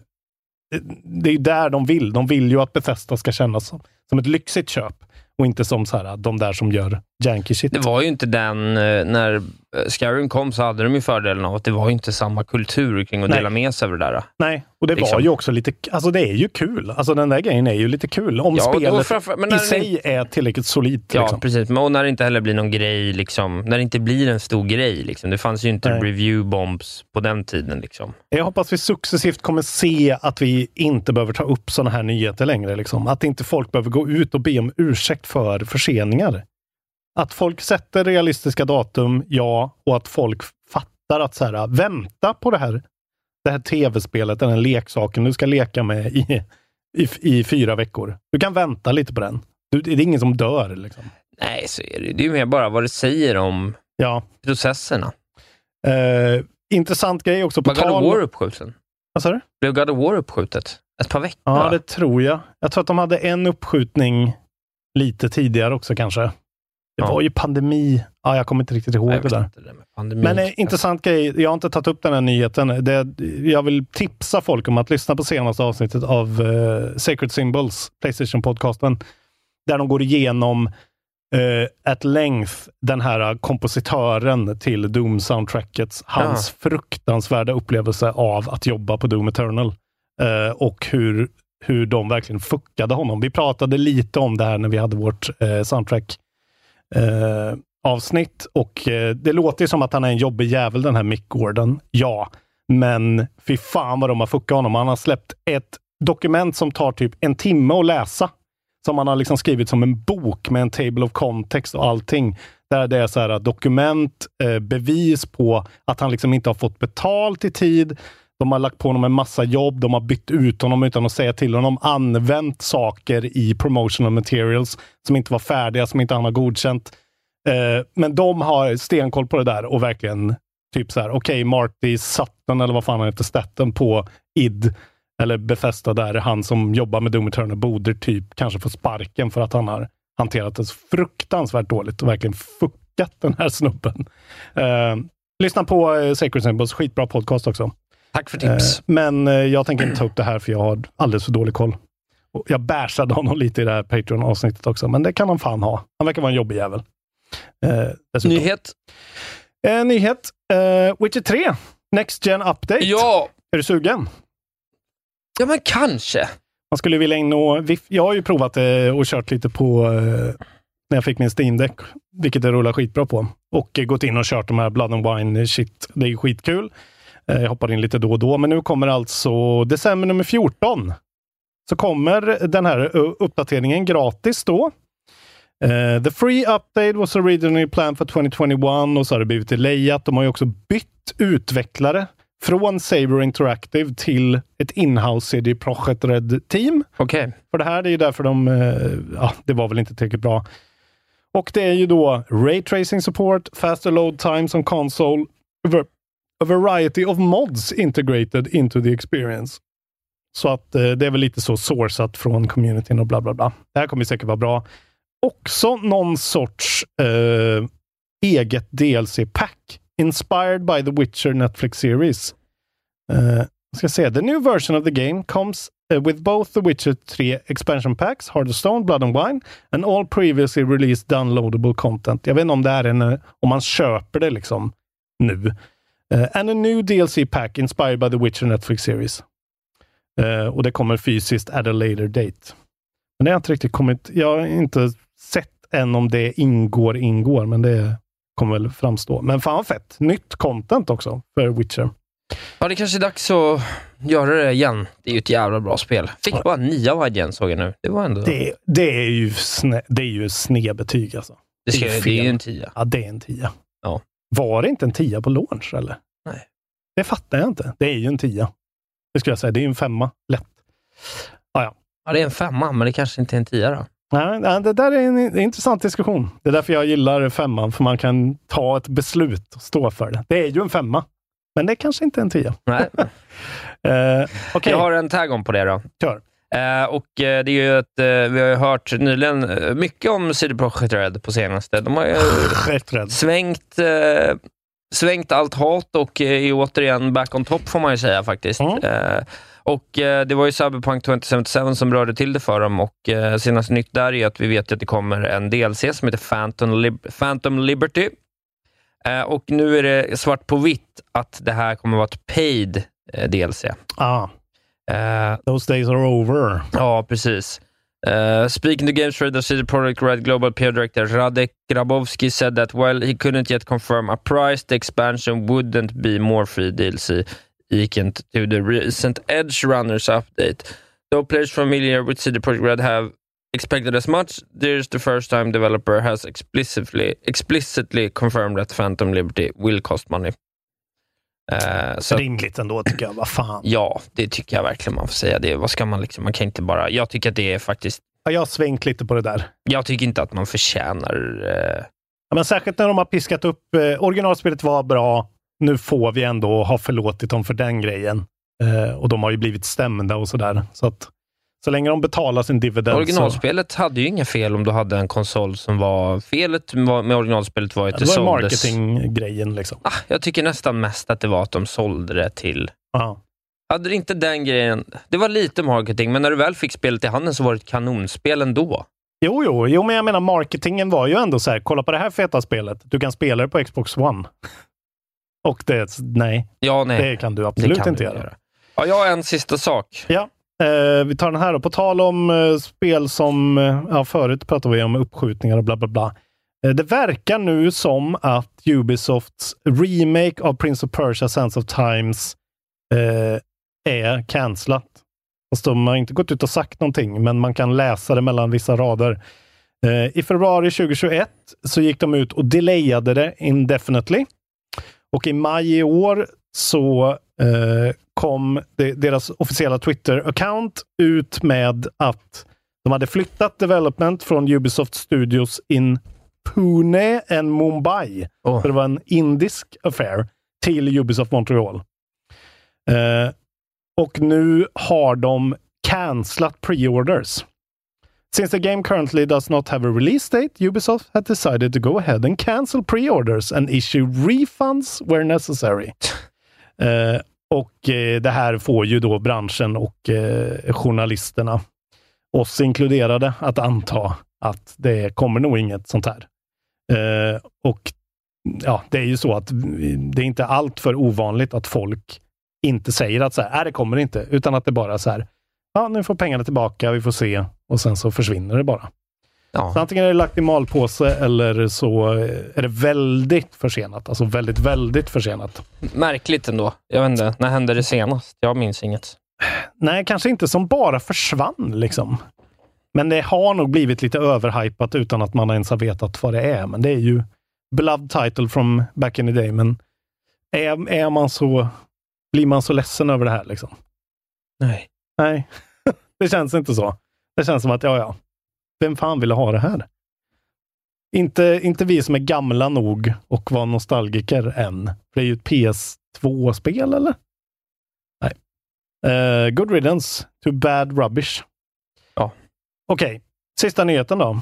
det är ju där de vill. De vill ju att Bethesda ska kännas som, som ett lyxigt köp. Och inte som så här, de där som gör janky shit. Det var ju inte den, eh, när Skyrim kom så hade de ju fördelen av att det var inte samma kultur kring att Nej. dela med sig av det där. Nej, och det var Liksom. ju också lite, alltså det är ju kul. Alltså den där grejen är ju lite kul. Om Ja, spelet framför- i sig är tillräckligt solidt. Ja, liksom. precis. Men, och när det inte heller blir någon grej, liksom, när det inte blir en stor grej. Liksom. Det fanns ju inte Nej. review bombs på den tiden. Liksom. Jag hoppas vi successivt kommer se att vi inte behöver ta upp sådana här nyheter längre. Liksom. Att inte folk behöver gå ut och be om ursäkt för förseningar. Att folk sätter realistiska datum, ja, och att folk fattar att så här, vänta på det här, det här tv-spelet, den här leksaken du ska leka med i, i, i fyra veckor. Du kan vänta lite på den. Du, det är ingen som dör. Liksom. Nej, så är det. Det är ju mer bara vad det säger om Ja. processerna. Eh, intressant grej också. På Var God of. War uppskjuten? Vad sa du? Blev God of War uppskjutet? Ett par veckor? Ja, det tror jag. Jag tror att de hade en uppskjutning lite tidigare också kanske. Det var ju pandemi. Ja, jag kommer inte riktigt ihåg Nej, det där. det. Men eh, intressant grej. Jag har inte tagit upp den här nyheten. Det, jag vill tipsa folk om att lyssna på senaste avsnittet av eh, Sacred Symbols, Playstation-podcasten, där de går igenom eh, at length den här kompositören till Doom-soundtracket, hans fruktansvärda upplevelse av att jobba på Doom Eternal eh, och hur, hur de verkligen fuckade honom. Vi pratade lite om det här när vi hade vårt eh, soundtrack eh, avsnitt och eh, det låter ju som att han är en jobbig jävel den här Mick Gordon. Ja, men fy fan vad de har fuckat honom. Han har släppt ett dokument som tar typ en timme att läsa. Som han har liksom skrivit som en bok med en table of context och allting. Där det är så här dokument, eh, bevis på att han liksom inte har fått betalt i tid. De har lagt på honom en massa jobb, de har bytt ut honom utan att säga till honom, använt saker i promotional materials som inte var färdiga, som inte han har godkänt. Eh, men de har stenkoll på det där och verkligen typ så här, okej, Marty Sutton eller vad fan han heter, Statten på id eller Bethesda där, han som jobbar med Doom Eternal borde typ kanske få sparken för att han har hanterat det så fruktansvärt dåligt och verkligen fuckat den här snubben. Eh, lyssna på eh, Sacred Symbols, skitbra podcast också. Tack för tips. Eh, men eh, jag tänker inte ta upp det här för jag har alldeles för dålig koll. Jag bärsade honom lite i det här Patreon-avsnittet också, men det kan han fan ha. Han verkar vara en jobbig jävel. Eh. Nyhet? Eh, nyhet. Eh, Witcher 3. Next Gen Update. Ja! Är du sugen? Ja, men kanske. Man skulle vilja viff- Jag har ju provat det och kört lite på eh, när jag fick min Steam Deck, vilket det rullar skitbra på. Och eh, gått in och kört de här Blood and Wine shit. Det är skitkul. Eh, jag hoppar in lite då och då, men nu kommer alltså december nummer 14. Så kommer den här eh, uppdateringen gratis då. Eh, the free update was originally planned for 2021 och så har det blivit delayat. De har ju också bytt utvecklare från Saber Interactive till ett inhouse CD Projekt Red Team. Okej. För det här är ju därför de, eh, ja, det var väl inte tillräckligt bra. Och det är ju då Ray Tracing Support, Faster Load Times on Console, ver- a variety of mods integrated into the experience. Så att eh, det är väl lite så sourcat från communityn och bla bla bla. Det här kommer säkert vara bra. Också någon sorts eh, eget DLC-pack inspired by the Witcher Netflix series. Uh, ska se. The new version of the game comes uh, with both the Witcher 3 expansion packs, Heart of Stone, Blood and Wine, and all previously released downloadable content. Jag vet inte om det är en, eh, om man köper det liksom nu. Uh, and a new DLC pack inspired by the Witcher Netflix series. Uh, och det kommer fysiskt at a later date. Men det har inte riktigt kommit. Jag har inte sett än om det ingår, ingår, men det kommer väl framstå. Men fan vad fett. Nytt content också för Witcher. Ja, det kanske är dags att göra det igen. Det är ju ett jävla bra spel. Fick bara nio av IGN såg jag nu. Det var ändå... Det, det är ju sne, det är ju alltså. Det, ska, är det är fel. ju en tia. Ja, det är en tia. Ja. Var det inte en tia på launch eller? Nej. Det fattar jag inte. Det är ju en tia. Det skulle jag säga. Det är ju en femma. Lätt. Ah, ja. Ja, det är en femma, men det kanske inte är en tia då. Nej, det där är en, en intressant diskussion. Det är därför jag gillar femman, för man kan ta ett beslut och stå för det. Det är ju en femma, men det är kanske inte är en tia. Nej. Eh, okej. Jag har en tag-on på det då. Kör. Eh, och eh, det är ju att eh, vi har hört nyligen mycket om CD Projekt Red på senaste. De har ju svängt, svängt allt hat och är återigen back on top får man ju säga faktiskt. Eh, och Det var ju Cyberpunk 2077 som rörde till det för dem och eh, senaste nytt där är att vi vet att det kommer en DLC som heter Phantom, Lib- Phantom Liberty. Och nu är det svart på vitt att det här kommer vara ett paid DLC. Ah, Eh, those days are over. Ja, precis. Uh, speaking to Games Radar CD Projekt Red Global PR Director Radek Grabowski said that while he couldn't yet confirm a price, the expansion wouldn't be more free DLC equal to the recent Edge Runners update. Though players familiar with CD Project Red have expected as much, there's the first time developer has explicitly explicitly confirmed that Phantom Liberty will cost money. Eh, så Rimligt ändå tycker jag. Vad fan. Ja, det tycker jag verkligen man får säga. Det, vad ska man liksom, man kan inte bara... Jag tycker att det är faktiskt... Ja, Jag har svängt lite på det där. Jag tycker inte att man förtjänar... Eh, Ja, men särskilt när de har piskat upp. Eh, originalspelet var bra. Nu får vi ändå ha förlåtit dem för den grejen. Eh, och de har ju blivit stämda och sådär. Så att så länge de betalar sin dividend så... originalspelet hade ju inga fel om du hade en konsol som var... Felet med originalspelet var ju att det det var såldes... marketinggrejen liksom. Ah, jag tycker nästan mest att det var att de sålde det till... Ja. Hade inte den grejen... Det var lite marketing, men när du väl fick spelet i handen så var det ett kanonspel ändå. Jo, jo, jo, men jag menar marketingen var ju ändå så här, kolla på det här feta spelet. Du kan spela det på Xbox One. Och det, nej, Ja, nej. det kan du absolut kan inte du göra. göra. Ja, jag har en sista sak. Ja, eh, vi tar den här då. På tal om eh, spel som, eh, ja förut pratade vi om uppskjutningar och bla bla bla. Eh, det verkar nu som att Ubisofts remake av Prince of Persia Sands of Times eh, är cancellat. Alltså, de har inte gått ut och sagt någonting, men man kan läsa det mellan vissa rader. Eh, I februari 2021 så gick de ut och delayade det indefinitely. Och i maj i år så eh, kom de, deras officiella Twitter-account ut med att de hade flyttat development från Ubisoft Studios in Pune and Mumbai. Oh. Så det var en indisk affair till Ubisoft Montreal. Eh, och nu har de cancelat pre-orders. Since the game currently does not have a release date, Ubisoft has decided to go ahead and cancel pre-orders and issue refunds where necessary. Eh, och eh, det här får ju då branschen och eh, journalisterna, oss inkluderade, att anta att det kommer nog inget sånt här. Och ja, det är ju så att det är inte allt för ovanligt att folk inte säger att så här, "Nej, det kommer inte, utan att det bara är så här, ja, nu får pengarna tillbaka, vi får se och sen så försvinner det bara. Ja. Så antingen är det lagt i malpåse eller så är det väldigt försenat. Alltså väldigt, väldigt försenat. Märkligt ändå. Jag vet inte, när hände det senast? Jag minns inget. Nej, kanske inte som bara försvann liksom. Men det har nog blivit lite överhypat utan att man ens har vetat vad det är. Men det är ju beloved title from back in the day. Men är, är man så, blir man så ledsen över det här liksom? Nej. Nej, det känns inte så. Det känns som att, ja, ja, vem fan vill ha det här? Inte, inte vi som är gamla nog och var nostalgiker än. Det är ju ett PS2-spel, eller? Nej. Eh, good riddance to bad rubbish. Ja. Okej, sista nyheten då.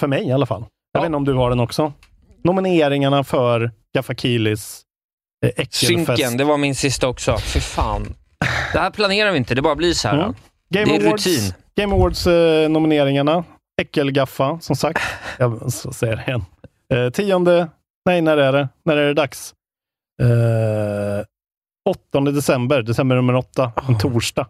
För mig i alla fall. Jag vet inte om du har den också. Nomineringarna för Gaffakilis eh, Äckelfest. Synken, det var min sista också. Fy fan. Det här planerar vi inte, det bara blir så här. Mm. Game det är Awards, rutin. Game Awards-nomineringarna. Äckelgaffa, som sagt. Jag säger det igen. Eh, tionde, nej, när är det? När är det dags? Eh, 8 december, december nummer 8, en torsdag.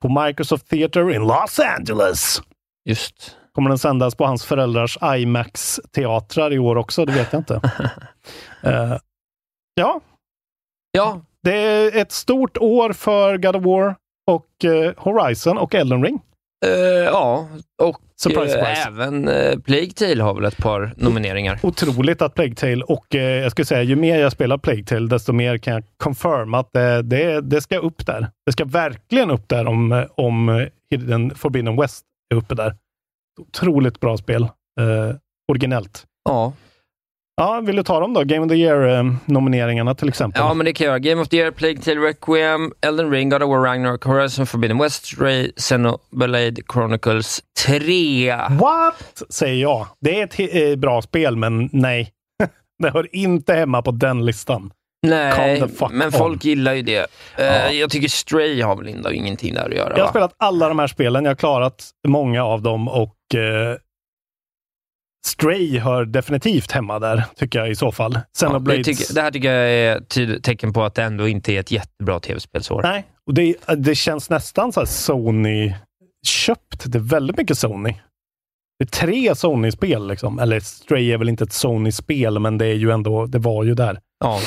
på Microsoft Theater in Los Angeles. Just. Kommer den sändas på hans föräldrars IMAX-teatrar i år också? Det vet jag inte. Eh, ja. Ja. Det är ett stort år för God of War och eh, Horizon och Elden Ring. Eh, ja, och Surprise, eh, surprise. även eh, Plague Tale har väl ett par nomineringar. Otroligt att Plague Tale och eh, jag skulle säga ju mer jag spelar Plague Tale desto mer kan jag confirm att det, det, ska upp där. Det ska verkligen upp där om, om Hidden Forbidden West är uppe där. Otroligt bra spel. Originellt. Ja. Ja, vill du ta dem då? Game of the Year-nomineringarna till exempel. Ja, men det kan jag göra. Game of the Year, Plague Tale Requiem, Elden Ring, God of War Ragnarok, Horizon Forbidden West, Stray, Xenoblade Chronicles 3. What? Säger jag. Det är ett eh, bra spel, men nej. det hör inte hemma på den listan. Nej, men on. folk gillar ju det. Eh, Ja. Jag tycker Stray har väl ingenting där att göra. Jag har va? spelat alla de här spelen. Jag har klarat många av dem och eh, Stray hör definitivt hemma där, tycker jag i så fall. Ja, Xenoblades... det, tycker, det här tycker jag är tyd- tecken på att det ändå inte är ett jättebra tv-spelsår. Nej, och det, det känns nästan så Sony-köpt. Det är väldigt mycket Sony. Det är tre Sony-spel liksom. Eller Stray är väl inte ett Sony-spel, men det är ju ändå, det var ju där. Ja.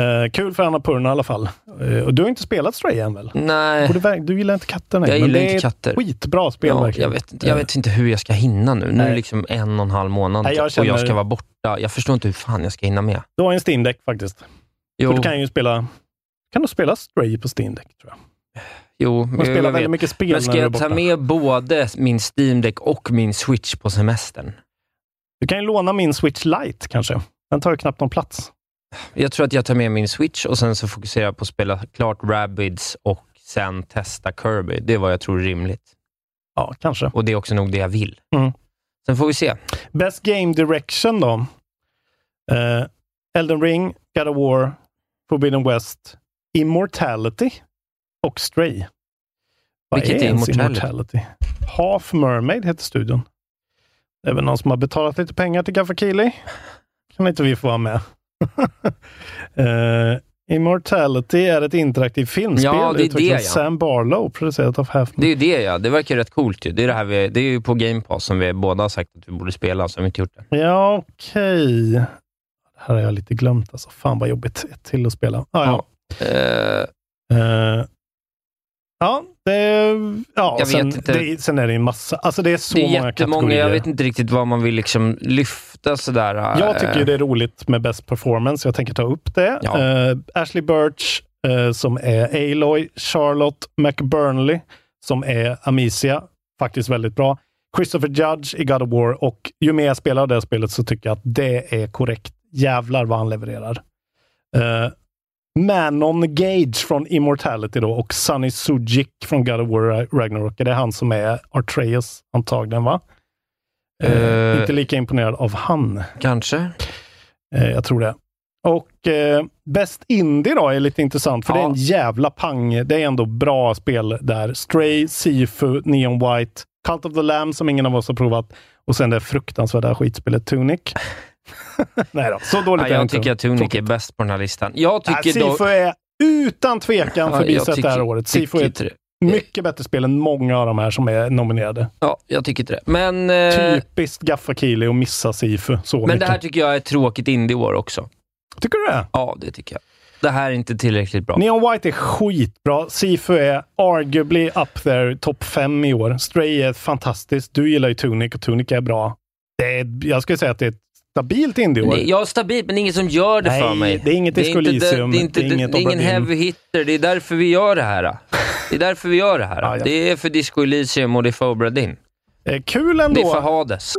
Eh, kul för Anna Purna i alla fall. Eh, och du har inte spelat Stray än väl? Nej, ver- du gillar inte katter? Nej, jag men gillar det inte är katter. ett skitbra spel Ja, verkligen. jag, vet inte, jag vet inte hur jag ska hinna nu. Nu är det liksom en och en halv månad Nej, jag och känner- jag ska vara borta. Jag förstår inte hur fan jag ska hinna med. Du har en Steam Deck faktiskt. Jo, Så du kan ju spela kan du spela Stray på Steam Deck tror jag. jo Man jag spelar vet. väldigt mycket spel Men ska när du är jag ta med både min Steam Deck och min Switch på semestern? Du kan ju låna min Switch Lite kanske. Den tar ju knappt någon plats. Jag tror att jag tar med min Switch och sen så fokuserar jag på att spela klart Rabbids och sen testa Kirby. Det är vad jag tror är rimligt. Ja, kanske. Och det är också nog det jag vill. Mm. Sen får vi se. Best Game Direction då? Eh, Elden Ring, God of War, Forbidden West, Immortality och Stray. Vad Vilket är ens Immortality? Half Mermaid heter studion. Det är väl någon som har betalat lite pengar till Gaffakili. Kan inte vi få vara med? Eh, Immortality är ett interaktivt filmspel Ja, det är utvecklat det, av ja. Sam Barlow, producerat av Half Det är ju det ja. Det verkar rätt coolt ju. Det är, det här vi, det är ju på Game Pass som vi båda har sagt att vi borde spela, så har vi inte gjort det. Ja, okej. Det här har jag lite glömt. Alltså. Fan vad jobbigt. Ett till att spela. Ah, ja. Eh, Eh, ja, det, ja Jag sen, vet inte. Det, sen är det en massa. Alltså det är så det är många kategorier. Jag vet inte riktigt vad man vill liksom lyfta sådär. Jag tycker eh, det är roligt med Best Performance. Jag tänker ta upp det. Ja. Eh, Ashley Birch eh, som är Aloy. Charlotte McBurnley som är Amicia. Faktiskt väldigt bra. Christopher Judge i God of War och ju mer jag spelar det här spelet så tycker jag att det är korrekt. Jävlar vad han levererar. Eh, Manon Gage från Immortality då och Sunny Sujik från God of War Ragnarok. Det är han som är Artreus antagligen va? Eh. inte lika imponerad av han. Kanske. Eh, jag tror det. Och eh, Best Indie då är lite intressant för det är en jävla pang. Det är ändå bra spel där. Stray, Sifu, Neon White, Cult of the Lamb som ingen av oss har provat och sen det fruktansvärda skitspelet Tunic. Nej då, så dåligt Ja, jag tycker att Tunic är bäst på den här listan. Jag tycker dock... Sifu är utan tvekan Ja, förbisett det här året. Sifu är ett mycket bättre spel än många av de här som är nominerade. Ja, jag tycker inte det. Men, eh, Typiskt Gaffakili att missa Sifu så men mycket. det här tycker jag är ett tråkigt indie-år också. Tycker du det? Ja, det tycker jag. Det här är inte tillräckligt bra. Neon White är skitbra. Sifu är arguably up there, topp fem i år. Stray är fantastiskt. Du gillar ju Tunic och Tunic är bra. Det är, jag skulle säga att det är ett stabilt indie-år. Är stabilt, men ingen som gör det Nej, för mig. det är inget inte Disco-Elysium, Det, det, är inte, det är det, inget det är ingen heavy hitter. Det är därför vi gör det här. Det är därför vi gör det här. Ja, ja. Det är för Disco Elysium och det är för Obra Dinn. Eh, kul ändå. Det är för Hades.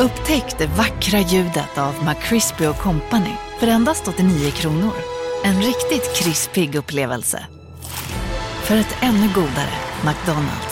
Upptäck det vackra ljudet av McCrispy Company för endast 89 kronor. En riktigt krispig upplevelse. För ett ännu godare McDonalds.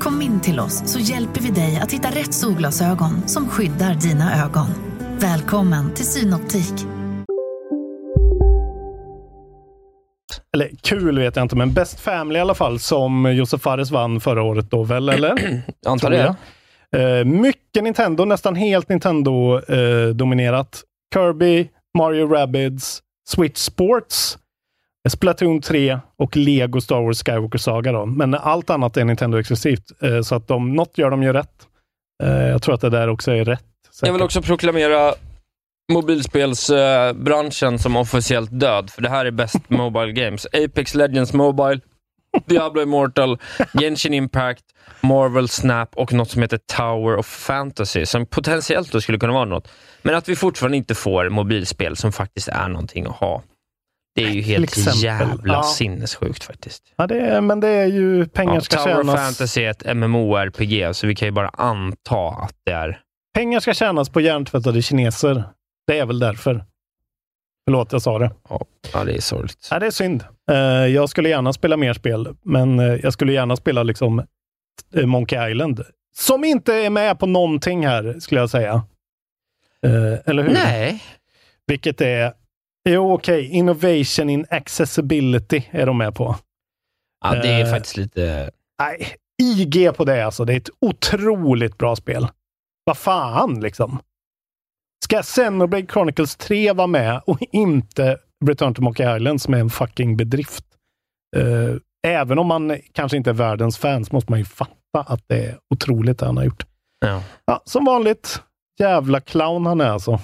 Kom in till oss så hjälper vi dig att hitta rätt solglasögon som skyddar dina ögon. Välkommen till Synoptik. Eller kul vet jag inte, men Best Family i alla fall, som Josef Fares vann förra året då väl, eller? Antar Tror det. jag. Eh, mycket Nintendo, nästan helt Nintendo-dominerat. Kirby, Mario Rabbids, Switch Sports, Splatoon 3 och Lego Star Wars Skywalker Saga. Då. Men allt annat är Nintendo-exklusivt, eh, så att de, något gör de ju rätt. Eh, jag tror att det där också är rätt. Jag vill också proklamera mobilspelsbranschen som officiellt död, för det här är best mobile games. Apex Legends Mobile, Diablo Immortal, Genshin Impact, Marvel Snap och något som heter Tower of Fantasy, som potentiellt då skulle kunna vara något. Men att vi fortfarande inte får mobilspel som faktiskt är någonting att ha. Det är ju helt jävla ja. sinnessjukt faktiskt. Ja, det är, men det är ju pengar Ja, ska Tower tjänas. Fantasy är ett MMORPG, så vi kan ju bara anta att det är... Pengar ska tjänas på hjärntvättade kineser. Det är väl därför. Förlåt, jag sa det. Ja, det är sorgligt. Ja, det är synd. Eh, jag skulle gärna spela mer spel, men eh, jag skulle gärna spela liksom eh, Monkey Island. Som inte är med på någonting här, skulle jag säga. Eller hur? Nej. Vilket är... Jo, okej. Innovation in accessibility är de med på. Ja, det är Eh, faktiskt lite... Nej, IG på det alltså. Det är ett otroligt bra spel. Vad fan, liksom. Ska Xenoblade Chronicles 3 vara med och inte Return to Monkey Island som är en fucking bedrift? Eh, även om man kanske inte är världens fan så måste man ju fatta att det är otroligt det han har gjort. Ja. Ja, som vanligt. Jävla clown han är alltså.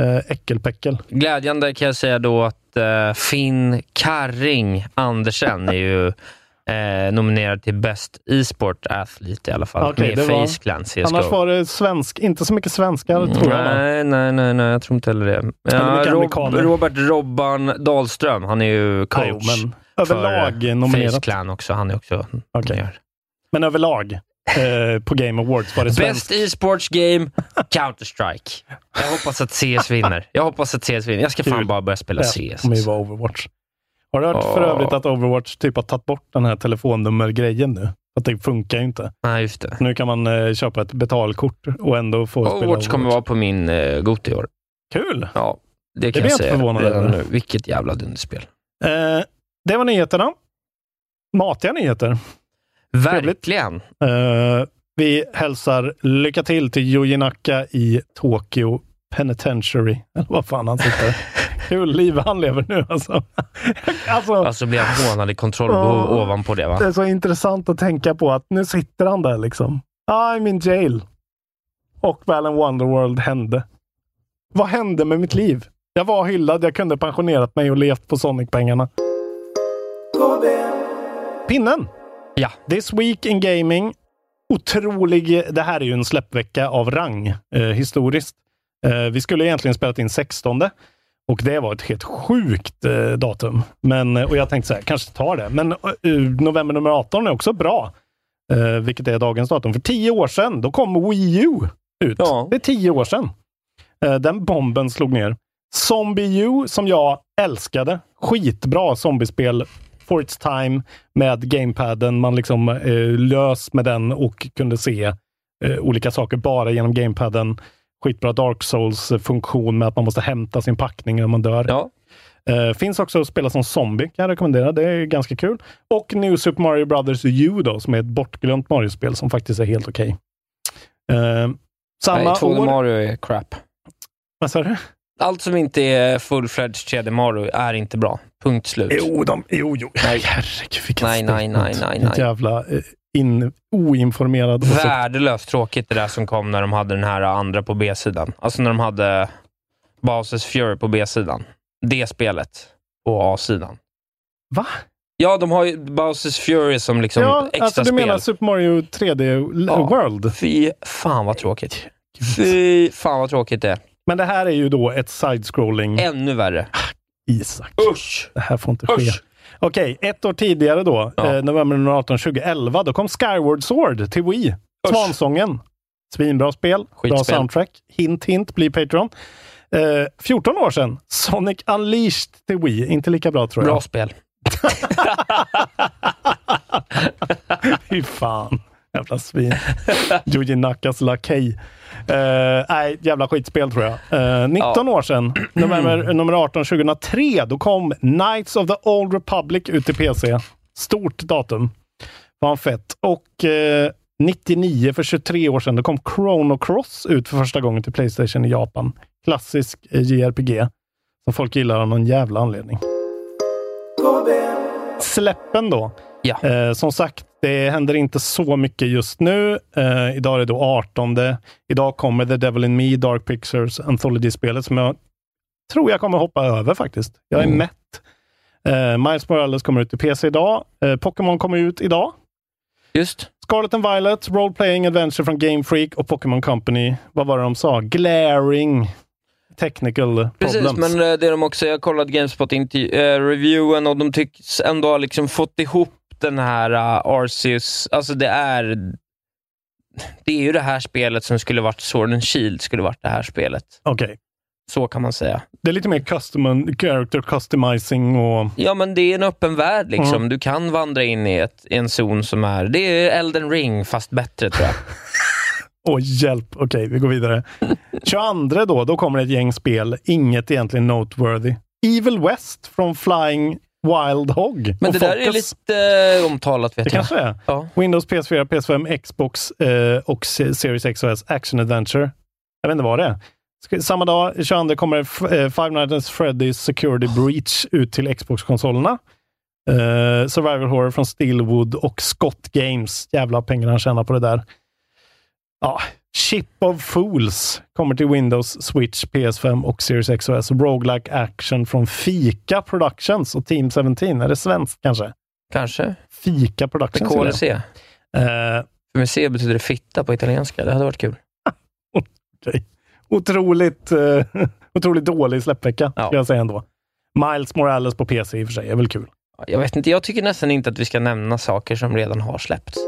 Eh, äckelpäckel. Glädjande kan jag säga då att eh, Finn Karring Andersen är ju eh, nominerad till Best E-sport Athlete i alla fall. Okej, med det var- Face Clan CSGO. Annars var det svensk, inte så mycket svenskar tror jag. Nej, nej, nej, nej, jag tror inte heller det. Ja, Rob. Robert Robban Dahlström, han är ju coach Jo, men överlag för nominerat. Face Clan också. Han är också nominerad. Men överlag eh, på Game Awards var det svenskt. Best e-sports game, Counter-Strike. Jag hoppas att CS vinner. Jag hoppas att CS vinner. Jag ska fan Kul. bara börja spela Det CS. kommer ju vara Overwatch. Har du hört för Ja. övrigt att Overwatch typ har tagit bort den här telefonnummergrejen nu? Att det funkar ju inte. Nej, just det. Nu kan man eh, köpa ett betalkort och ändå få spela Overwatch kommer vara på min uh, Goti i år. Kul! Ja, det kan blir jag säga förvånad redan nu. Vilket jävla dunderspel. Eh, det var nyheterna. Matiga nyheter. Verkligen. Eh, vi hälsar lycka till till Yuji Naka i Tokyo Penitentiary. Eller vad fan han sitter. Kul liv han lever nu alltså. alltså Alltså blir jag hånad i kontrollbehov Ja. ovanpå det va? Det är så intressant att tänka på att nu sitter han där liksom. I'm in jail. Och Balan Wonderworld hände. Vad hände med mitt liv? Jag var hyllad, jag kunde pensionerat mig och levt på Sonic-pengarna. Pinnen! Ja. This Week in Gaming. Otrolig... Det här är ju en släppvecka av rang eh, historiskt. Eh, vi skulle egentligen spelat in 16 och det var ett helt sjukt eh, datum. Men, eh, och jag tänkte så här, kanske tar det. Men eh, november nummer 18 är också bra. Eh, vilket är dagens datum. För tio år sedan, då kom Wii U ut. Det är tio år sedan. Eh, den bomben slog ner. Zombie U, som jag älskade. Skitbra zombiespel for its time med gamepaden. Man liksom eh, lös med den och kunde se eh, olika saker bara genom gamepaden. Skitbra Dark Souls-funktion med att man måste hämta sin packning när man dör. Eh, finns också att spela som zombie, kan jag rekommendera. Det är ganska kul. Och New Super Mario Brothers U då, som är ett bortglömt Mario-spel som faktiskt är helt okej. Eh, samma Nej, 2D år... Mario är crap. Vad sa du? Allt som inte är full-fledged 3D Mario är inte bra. Punkt slut. Jo, de, jo, jo. Nej. Herregud, vilken Nej, nej, nej, nej, nej. jävla eh, in, oinformerad. Värdelöst tråkigt det där som kom när de hade den här andra på B-sidan. Alltså när de hade Bowsers Fury på B-sidan. Det spelet på A-sidan. Va? Ja, de har ju Bowsers Fury som liksom ja, extra alltså du spel. menar Super Mario 3D L- Ja. World? Fy fan vad tråkigt. Fy fan vad tråkigt det är. Men det här är ju då ett side-scrolling. Ännu värre. Isak. Usch! Det här får inte ske. Usch! Okej, ett år tidigare då, eh, november 18, 2011, då kom Skyward Sword till Wii. Svansången. Svinbra spel, bra Skitspel. soundtrack. Hint, hint, bli Patreon. Eh, 14 år sedan, Sonic Unleashed till Wii. Inte lika bra tror jag. Bra spel. Fy fan. Jävla svin. Yuji Nakas lakej. Uh, nej, jävla skitspel tror jag. Uh, 19 år sedan, november, nummer 18 2003, då kom Knights of the Old Republic ut till PC. Stort datum. Fan fett. Och uh, 99, för 23 år sedan, då kom Chrono Cross ut för första gången till Playstation i Japan. Klassisk eh, JRPG som folk gillar av någon jävla anledning. Släppen då. Ja. Eh, som sagt, det händer inte så mycket just nu. Eh, idag är det då 18. Idag kommer The Devil in Me, Dark Pictures Anthology-spelet som jag tror jag kommer hoppa över faktiskt. Jag är Mm. mätt. Eh, Miles Morales kommer ut i PC idag. Eh, Pokémon kommer ut idag. Just. Scarlet and Violet, Role Playing Adventure från Game Freak och Pokémon Company. Vad var det de sa? Glaring technical Precis, problems. men eh, det är de också, jag kollade Gamespot-reviewen och de tycks ändå ha liksom fått ihop den här uh, Arceus, alltså det är det är ju det här spelet som skulle varit Sword and Shield, skulle varit det här spelet. Okej. Så kan man säga. Det är lite mer custom, character customizing och... Ja, men det är en öppen värld. liksom. Mm. Du kan vandra in i, ett, i en zon som är... Det är Elden ring, fast bättre tror jag. Åh, hjälp. Okej, vi går vidare. 22 då, då kommer ett gäng spel. Inget egentligen noteworthy. Evil West från Flying Wild Hog. Men det där är Focus. lite eh, omtalat, vet Det jag. kanske är. Ja. Windows, PS4, PS5, Xbox eh, och Se- Series X och S Action Adventure. Jag vet inte vad det är. Samma dag, 22, kommer F- eh, Five Nights at Freddy's Security Breach ut till Xbox-konsolerna. Eh, Survival Horror från Stillwood och Scott Games. Jävla pengar han tjänar på det där. Ja, Ship of Fools kommer till Windows, Switch, PS5 och Series X och S. Roguelike Action från Fika Productions och Team 17. Är det svenskt kanske? Kanske. Fika Productions. Med. KLC. Eh, För med C betyder det fitta på italienska. Det hade varit kul. Okej. Otroligt, eh, otroligt dålig släppvecka, skulle jag säga ändå. Miles Morales på PC i och för sig är väl kul. Jag vet inte, jag tycker nästan inte att vi ska nämna saker som redan har släppts.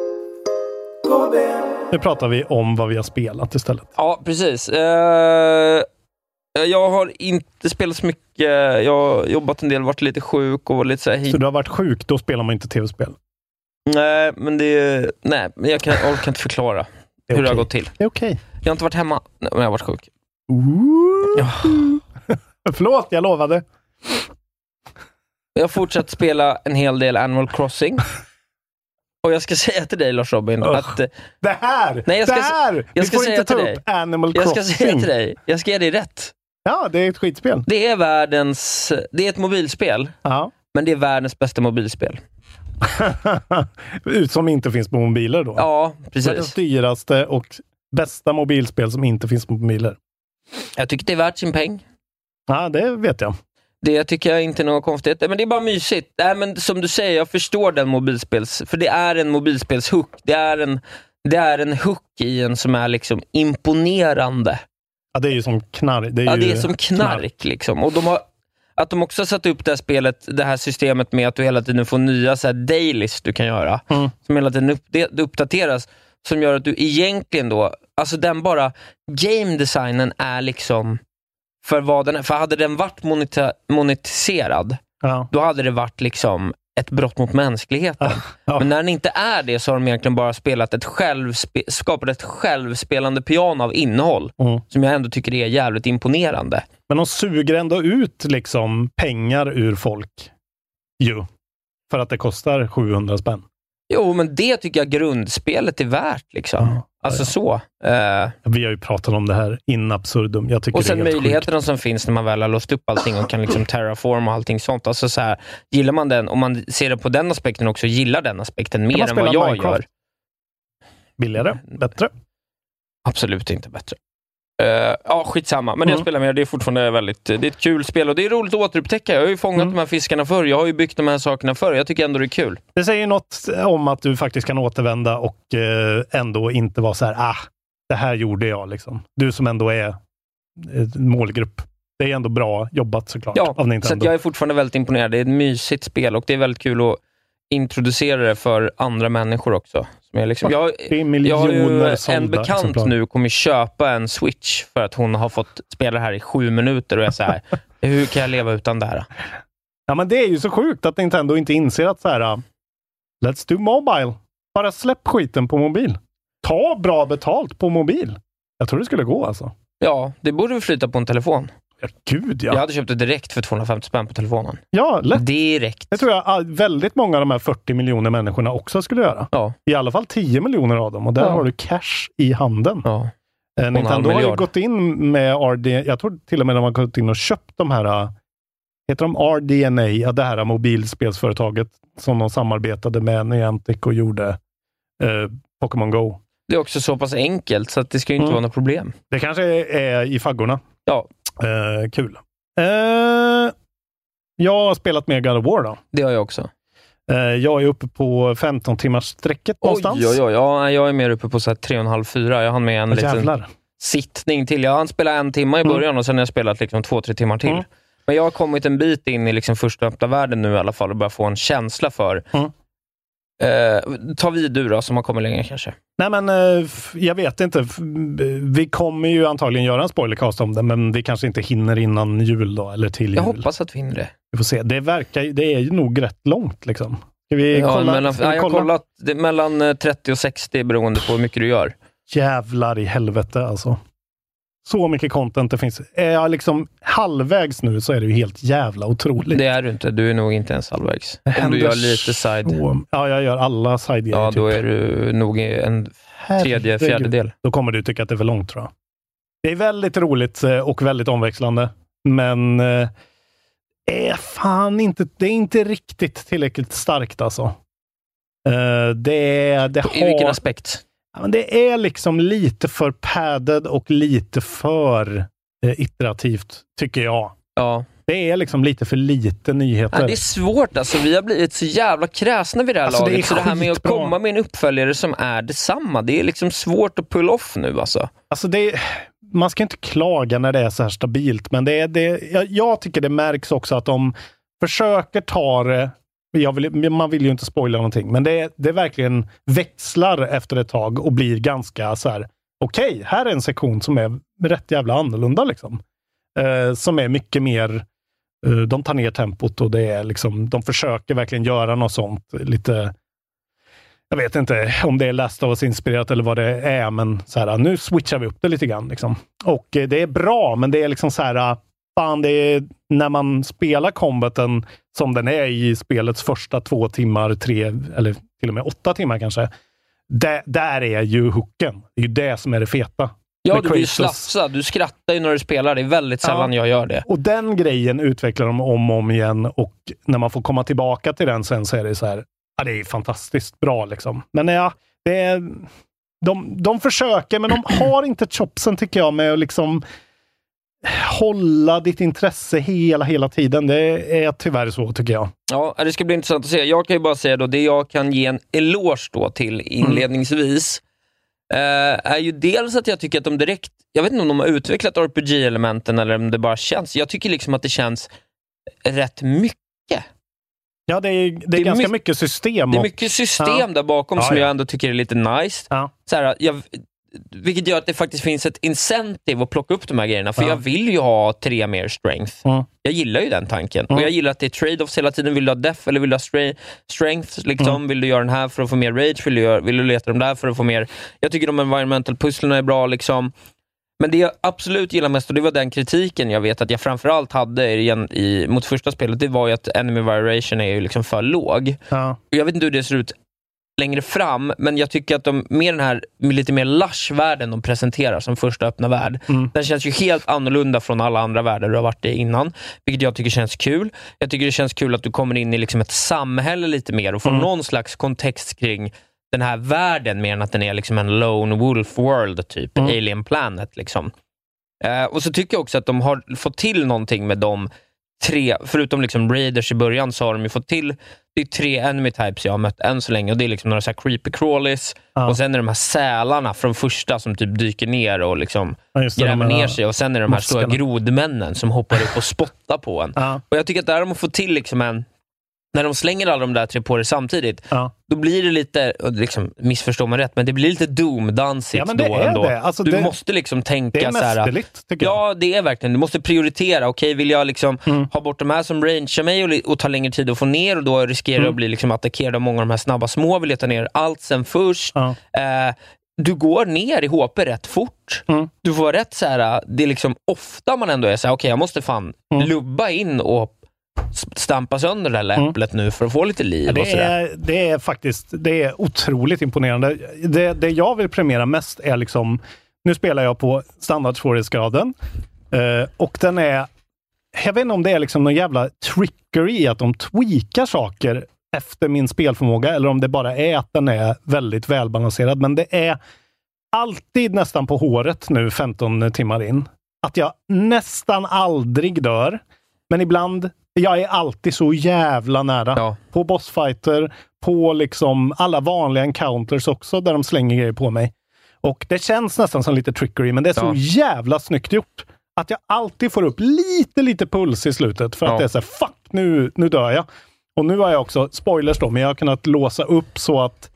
Nu pratar vi om vad vi har spelat istället. Ja, precis. Eh, jag har inte spelat så mycket. Jag har jobbat en del, varit lite sjuk och lite så här. Så du har varit sjuk, då spelar man inte tv-spel. Nej, men det... Nej, men jag, kan, jag orkar inte förklara Det hur det har gått till. Det är okej. Jag har inte varit hemma, men jag har varit sjuk. Förlåt, jag lovade. Jag har fortsatt spela en hel del Animal Crossing. Och jag ska säga till dig Lars Robin Ugh. att... eh, Det här! Nej, jag det ska, här! jag vi ska får säga inte ta till dig. upp Animal Jag Crossing. ska säga till dig. Jag ska ge dig rätt. Ja, det är ett skitspel. Det är världens... Det är ett mobilspel, Ja. men det är världens bästa mobilspel. Ut som inte finns på mobiler då. Ja, Världens precis. dyraste och bästa mobilspel som inte finns på mobiler. Jag tycker det är värt sin peng. Ja, det vet jag. Det tycker jag inte är något konstigt. Men det är bara mysigt. Nej, men som du säger, jag förstår den mobilspels... För det är en mobilspelshook. Det är en, det är en hook i en som är liksom imponerande. Ja, det är ju som knark. Det är, ja, det är som knark. Liksom. Och de har, att de också har satt upp det här spelet, det här systemet med att du hela tiden får nya så här dailies du kan göra. Mm. Som hela tiden uppdateras. Som gör att du egentligen då, alltså den bara, game designen är liksom för vad den. För hade den varit moneta, monetiserad, Ja. då hade det varit liksom ett brott mot mänskligheten. Ja. Men när den inte är det så har de egentligen bara spelat ett självspe, skapat ett självspelande piano av innehåll, Mm. som jag ändå tycker är jävligt imponerande. Men de suger ändå ut liksom pengar ur folk. Ju. För att det kostar 700 spänn. Jo, men det tycker jag grundspelet är värt. Liksom. Alltså så. Eh, Vi har ju pratat om det här in absurdum. Jag tycker och sen möjligheterna som finns när man väl har låst upp allting och kan liksom terraform och allting sånt. Alltså så här, gillar man den, om man ser det på den aspekten också, gillar den aspekten mer än vad jag Minecraft? gör. Billigare? Bättre? Absolut inte bättre. Uh, ja, skitsamma. Men jag Mm. spelar med det. är fortfarande väldigt... Det är ett kul spel och det är roligt att återupptäcka. Jag har ju fångat Mm. de här fiskarna förr. Jag har ju byggt de här sakerna förr. Jag tycker ändå det är kul. Det säger något om att du faktiskt kan återvända och eh, ändå inte vara så här, ah, det här gjorde jag. Liksom. Du som ändå är eh, målgrupp. Det är ändå bra jobbat såklart Ja, av så Nintendo. att jag är fortfarande väldigt imponerad. Det är ett mysigt spel och det är väldigt kul att introducera det för andra människor också. Som är liksom, jag, 40 jag har ju en bekant nu kommer köpa en Switch för att hon har fått spela det här i sju minuter och jag är så här, hur kan jag leva utan det här? Ja, men det är ju så sjukt att Nintendo inte inser att så här, let's do mobile. Bara släpp skiten på mobil. Ta bra betalt på mobil. Jag tror det skulle gå alltså. Ja, det borde flyta på en telefon. Ja, gud ja. Jag hade köpt det direkt för 250 spänn på telefonen. Ja, lätt. Direkt. Det tror jag väldigt många av de här 40 miljoner människorna också skulle göra. Ja. I alla fall 10 miljoner av dem och där Ja. har du cash i handen. Ja. Eh, Nintendo har ju gått in med RD, jag tror till och med de har gått in och köpt de här, heter de RDNA, ja, det här mobilspelsföretaget som de samarbetade med Niantic och gjorde eh, Pokémon Go. Det är också så pass enkelt så att det ska inte Mm. vara något problem. Det kanske är i faggorna. Ja. Eh, kul. Eh, jag har spelat mer God of War då. Det har jag också. Eh, jag är uppe på 15 timmars sträcket Oj, någonstans. oj, oj. Ja, jag är mer uppe på 3,5-4. Jag hann med en Åh, liten jävlar. sittning till. Jag hann spela en timme i Mm. början och sen har jag spelat liksom två, tre timmar till. Mm. Men jag har kommit en bit in i liksom första öppna världen nu i alla fall och börjar få en känsla för... Mm. Eh, ta vid du då, som har kommit längre kanske. Nej men eh, jag vet inte. Vi kommer ju antagligen göra en spoilercast om det, men vi kanske inte hinner innan jul då, eller till jul. Jag hoppas att vi hinner det. Vi får se. Det verkar det är ju nog rätt långt liksom. Ska vi Ja, kolla? mellan, ja, jag har kolla? kollat. Mellan eh, 30 och 60 beroende på hur mycket du gör. Jävlar i helvete alltså. Så mycket content det finns. Är jag liksom halvvägs nu så är det ju helt jävla otroligt. Det är du inte. Du är nog inte ens halvvägs. Det Om du gör lite side. så- Ja, jag gör alla side Ja, då är du nog en tredje, fjärdedel. Då kommer du tycka att det är för långt tror jag. Det är väldigt roligt eh, och väldigt omväxlande. Men eh, är fan inte, det är inte riktigt tillräckligt starkt alltså. Eh, det, det I vilken aspekt? Men det är liksom lite för padded och lite för eh, iterativt, tycker jag. Ja. Det är liksom lite för lite nyheter. Ja, det är svårt alltså. Vi har blivit så jävla kräsna vid det här Alltså, det är laget. så det här med att komma med en uppföljare som är detsamma, det är liksom svårt att pull off nu alltså. Alltså det, man ska inte klaga när det är så här stabilt, men det, är- det, jag, jag tycker det märks också att de försöker ta det vill, man vill ju inte spoila någonting, men det, det verkligen växlar efter ett tag och blir ganska så här. Okej, här är en sektion som är rätt jävla annorlunda. Liksom. Eh, som är mycket mer, eh, de tar ner tempot och det är liksom, de försöker verkligen göra något sånt. Lite, jag vet inte om det är Last of Us-inspirerat eller vad det är, men så här, nu switchar vi upp det lite grann. Liksom. Och eh, det är bra, men det är liksom så här, fan, det är när man spelar combaten som den är i spelets första två timmar, tre eller till och med åtta timmar kanske. Där, där är ju hooken. Det är ju det som är det feta. Ja, du blir ju slafsad. Du skrattar ju när du spelar. Det är väldigt sällan jag gör det. Och den grejen utvecklar de om och om igen och när man får komma tillbaka till den sen så är det så här, ja, det är fantastiskt bra liksom. Men ja, det är, de, de försöker, men de har inte chopsen tycker jag med att liksom hålla ditt intresse hela, hela tiden. Det är tyvärr så tycker jag. Ja, det ska bli intressant att se. Jag kan ju bara säga då, det jag kan ge en eloge då till inledningsvis, eh, är ju dels att jag tycker att de direkt, jag vet inte om de har utvecklat RPG-elementen eller om det bara känns, jag tycker liksom att det känns rätt mycket. Ja, det är, det är, ganska my- mycket system. Det är och- mycket system Ja. där bakom Ja, som ja. jag ändå tycker är lite nice. Så här, jag, vilket gör att det faktiskt finns ett incentive att plocka upp de här grejerna, för Ja. jag vill ju ha tre mer strength. Mm. Jag gillar ju den tanken. Mm. Och Jag gillar att det är trade-offs hela tiden. Vill du ha def eller vill du ha strength? Liksom? Mm. Vill du göra den här för att få mer rage? Vill du, göra, vill du leta dem där för att få mer... Jag tycker de environmental pusslerna är bra. Liksom. Men det jag absolut gillar mest, och det var den kritiken jag vet att jag framförallt hade igen i, mot första spelet, det var ju att enemy variation är ju liksom för låg. Ja. Och Jag vet inte hur det ser ut längre fram, men jag tycker att de, med den här lite mer lush-världen de presenterar som första öppna värld, Mm. den känns ju helt annorlunda från alla andra världar du har varit i innan, vilket jag tycker känns kul. Jag tycker det känns kul att du kommer in i liksom ett samhälle lite mer och får Mm. någon slags kontext kring den här världen, mer än att den är liksom en lone wolf world, typ Mm. alien planet. Liksom. Eh, och så tycker jag också att de har fått till någonting med de tre, förutom liksom Raiders i början, så har de ju fått till, det är tre enemy types jag har mött än så länge och det är liksom några så här creepy crawlies Ja. och sen är det de här sälarna från första som typ dyker ner och liksom Ja, det, de gräver här ner sig och sen är det de här stora moskarna. grodmännen som hoppar upp och spottar på en. Ja. Och Jag tycker att där har de fått till liksom en när de slänger alla de där tre på dig samtidigt, då blir det lite, liksom, missförstå mig rätt, men det blir lite Doom-dansigt Ja, men det då är ändå. det. Alltså, du det- måste liksom tänka det är så här, mästerligt, tycker Ja, det är verkligen. Du måste prioritera. Okej, vill jag liksom Mm. ha bort de här som rangear mig och, och ta längre tid att få ner och då riskerar jag Mm. att bli liksom attackerad av många av de här snabba små, vill jag ta ner allt sen först. Eh, du går ner i HP rätt fort. Mm. Du får rätt så här, det är liksom ofta man ändå är så här, okej jag måste fan Mm. lubba in och stampa sönder det här läpplet nu för att få lite liv Ja, och det, sådär. är, det är faktiskt det är otroligt imponerande. Det, det jag vill premiera mest är liksom, nu spelar jag på standardsvårighetsgraden eh, och den är, jag vet inte om det är liksom någon jävla trickery att de tweakar saker efter min spelförmåga eller om det bara är att den är väldigt välbalanserad. Men det är alltid nästan på håret nu 15 timmar in. Att jag nästan aldrig dör. Men ibland, jag är alltid så jävla nära. På bossfighter, på liksom alla vanliga encounters också, där de slänger grejer på mig. Och det känns nästan som lite trickery, men det är så Ja. jävla snyggt gjort. Att jag alltid får upp lite, lite puls i slutet. För att Ja. det är så här, fuck, nu, nu dör jag. Och nu har jag också, spoilers då, men jag har kunnat låsa upp så att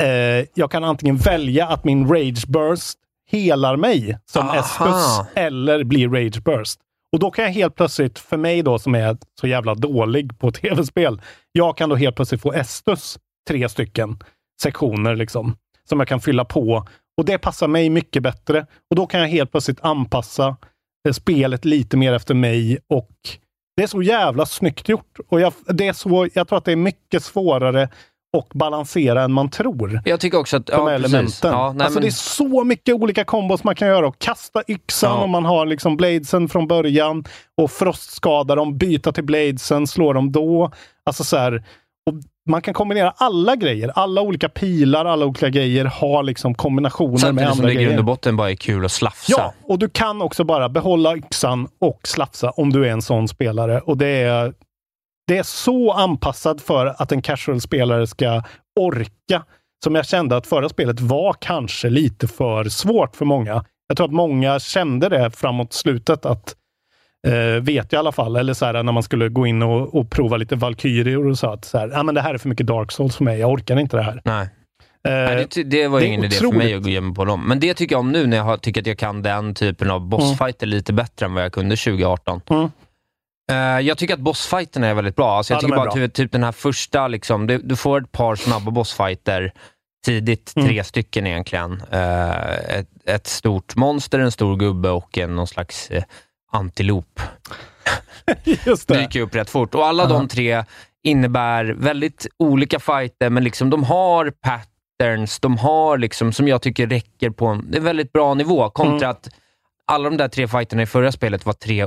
eh, jag kan antingen välja att min rage burst helar mig som Aha. Estus eller blir rage burst. Och då kan jag helt plötsligt, för mig då som är så jävla dålig på tv-spel, jag kan då helt plötsligt få Estus tre stycken sektioner liksom, som jag kan fylla på. Och det passar mig mycket bättre. Och då kan jag helt plötsligt anpassa eh, spelet lite mer efter mig och det är så jävla snyggt gjort. Och jag, det är så, jag tror att det är mycket svårare att balansera än man tror. Jag tycker också att, De ja, elementen. Ja, nej, alltså men- Det är så mycket olika kombos man kan göra. Och kasta yxan Ja. om man har liksom bladesen från början. Och frostskada dem, byta till bladesen, slå dem då. Alltså så här, och man kan kombinera alla grejer. Alla olika pilar, alla olika grejer har liksom kombinationer med Samtidigt som andra det i grund och botten bara är kul att slafsa. Ja, och du kan också bara behålla yxan och slafsa om du är en sån spelare. Och det är, det är så anpassat för att en casual-spelare ska orka. Som jag kände att förra spelet var kanske lite för svårt för många. Jag tror att många kände det framåt slutet att eh, vet jag i alla fall. Eller så här, när man skulle gå in och, och prova lite Valkyrior och sa att så här, ah, men det här är för mycket Dark Souls för mig. Jag orkar inte det här. Nej. Eh, Nej, det, det var ju ingen idé för mig otroligt. att gå igenom på dem. Men det tycker jag om nu när jag har, tycker att jag kan den typen av bossfighter lite bättre än vad jag kunde 2018. Mm. Eh, jag tycker att bossfighterna är väldigt bra. Alltså jag Ja, tycker bara typ, typ den här första, liksom, du, du får ett par snabba bossfighter tidigt, Mm. tre stycken egentligen. Eh, ett, ett stort monster, en stor gubbe och en, någon slags eh, antilop. Just det. dyker upp rätt fort. Och alla de tre innebär väldigt olika fighter, men liksom de har patterns, de har liksom, som jag tycker räcker på en, en väldigt bra nivå, kontra Mm. att alla de där tre fighterna i förra spelet var tre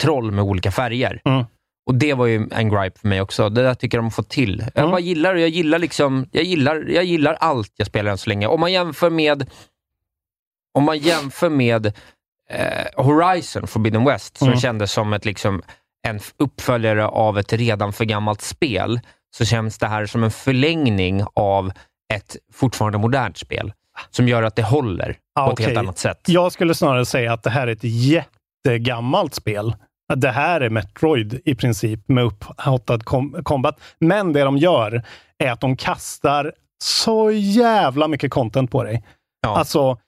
troll med olika färger. Mm. Och det var ju en gripe för mig också. Det där tycker jag de har fått till. Jag Mm. bara gillar. Jag gillar, liksom, jag, gillar, jag gillar allt jag spelar än så länge. Om man jämför med om man jämför med eh, Horizon Forbidden West, som Mm. kändes som ett, liksom, en uppföljare av ett redan för gammalt spel, så känns det här som en förlängning av ett fortfarande modernt spel, som gör att det håller Ja, på ett helt annat sätt. Jag skulle snarare säga att det här är ett jättegammalt spel. Det här är Metroid i princip med upphottad kom- combat. Men det de gör är att de kastar så jävla mycket content på dig. Alltså,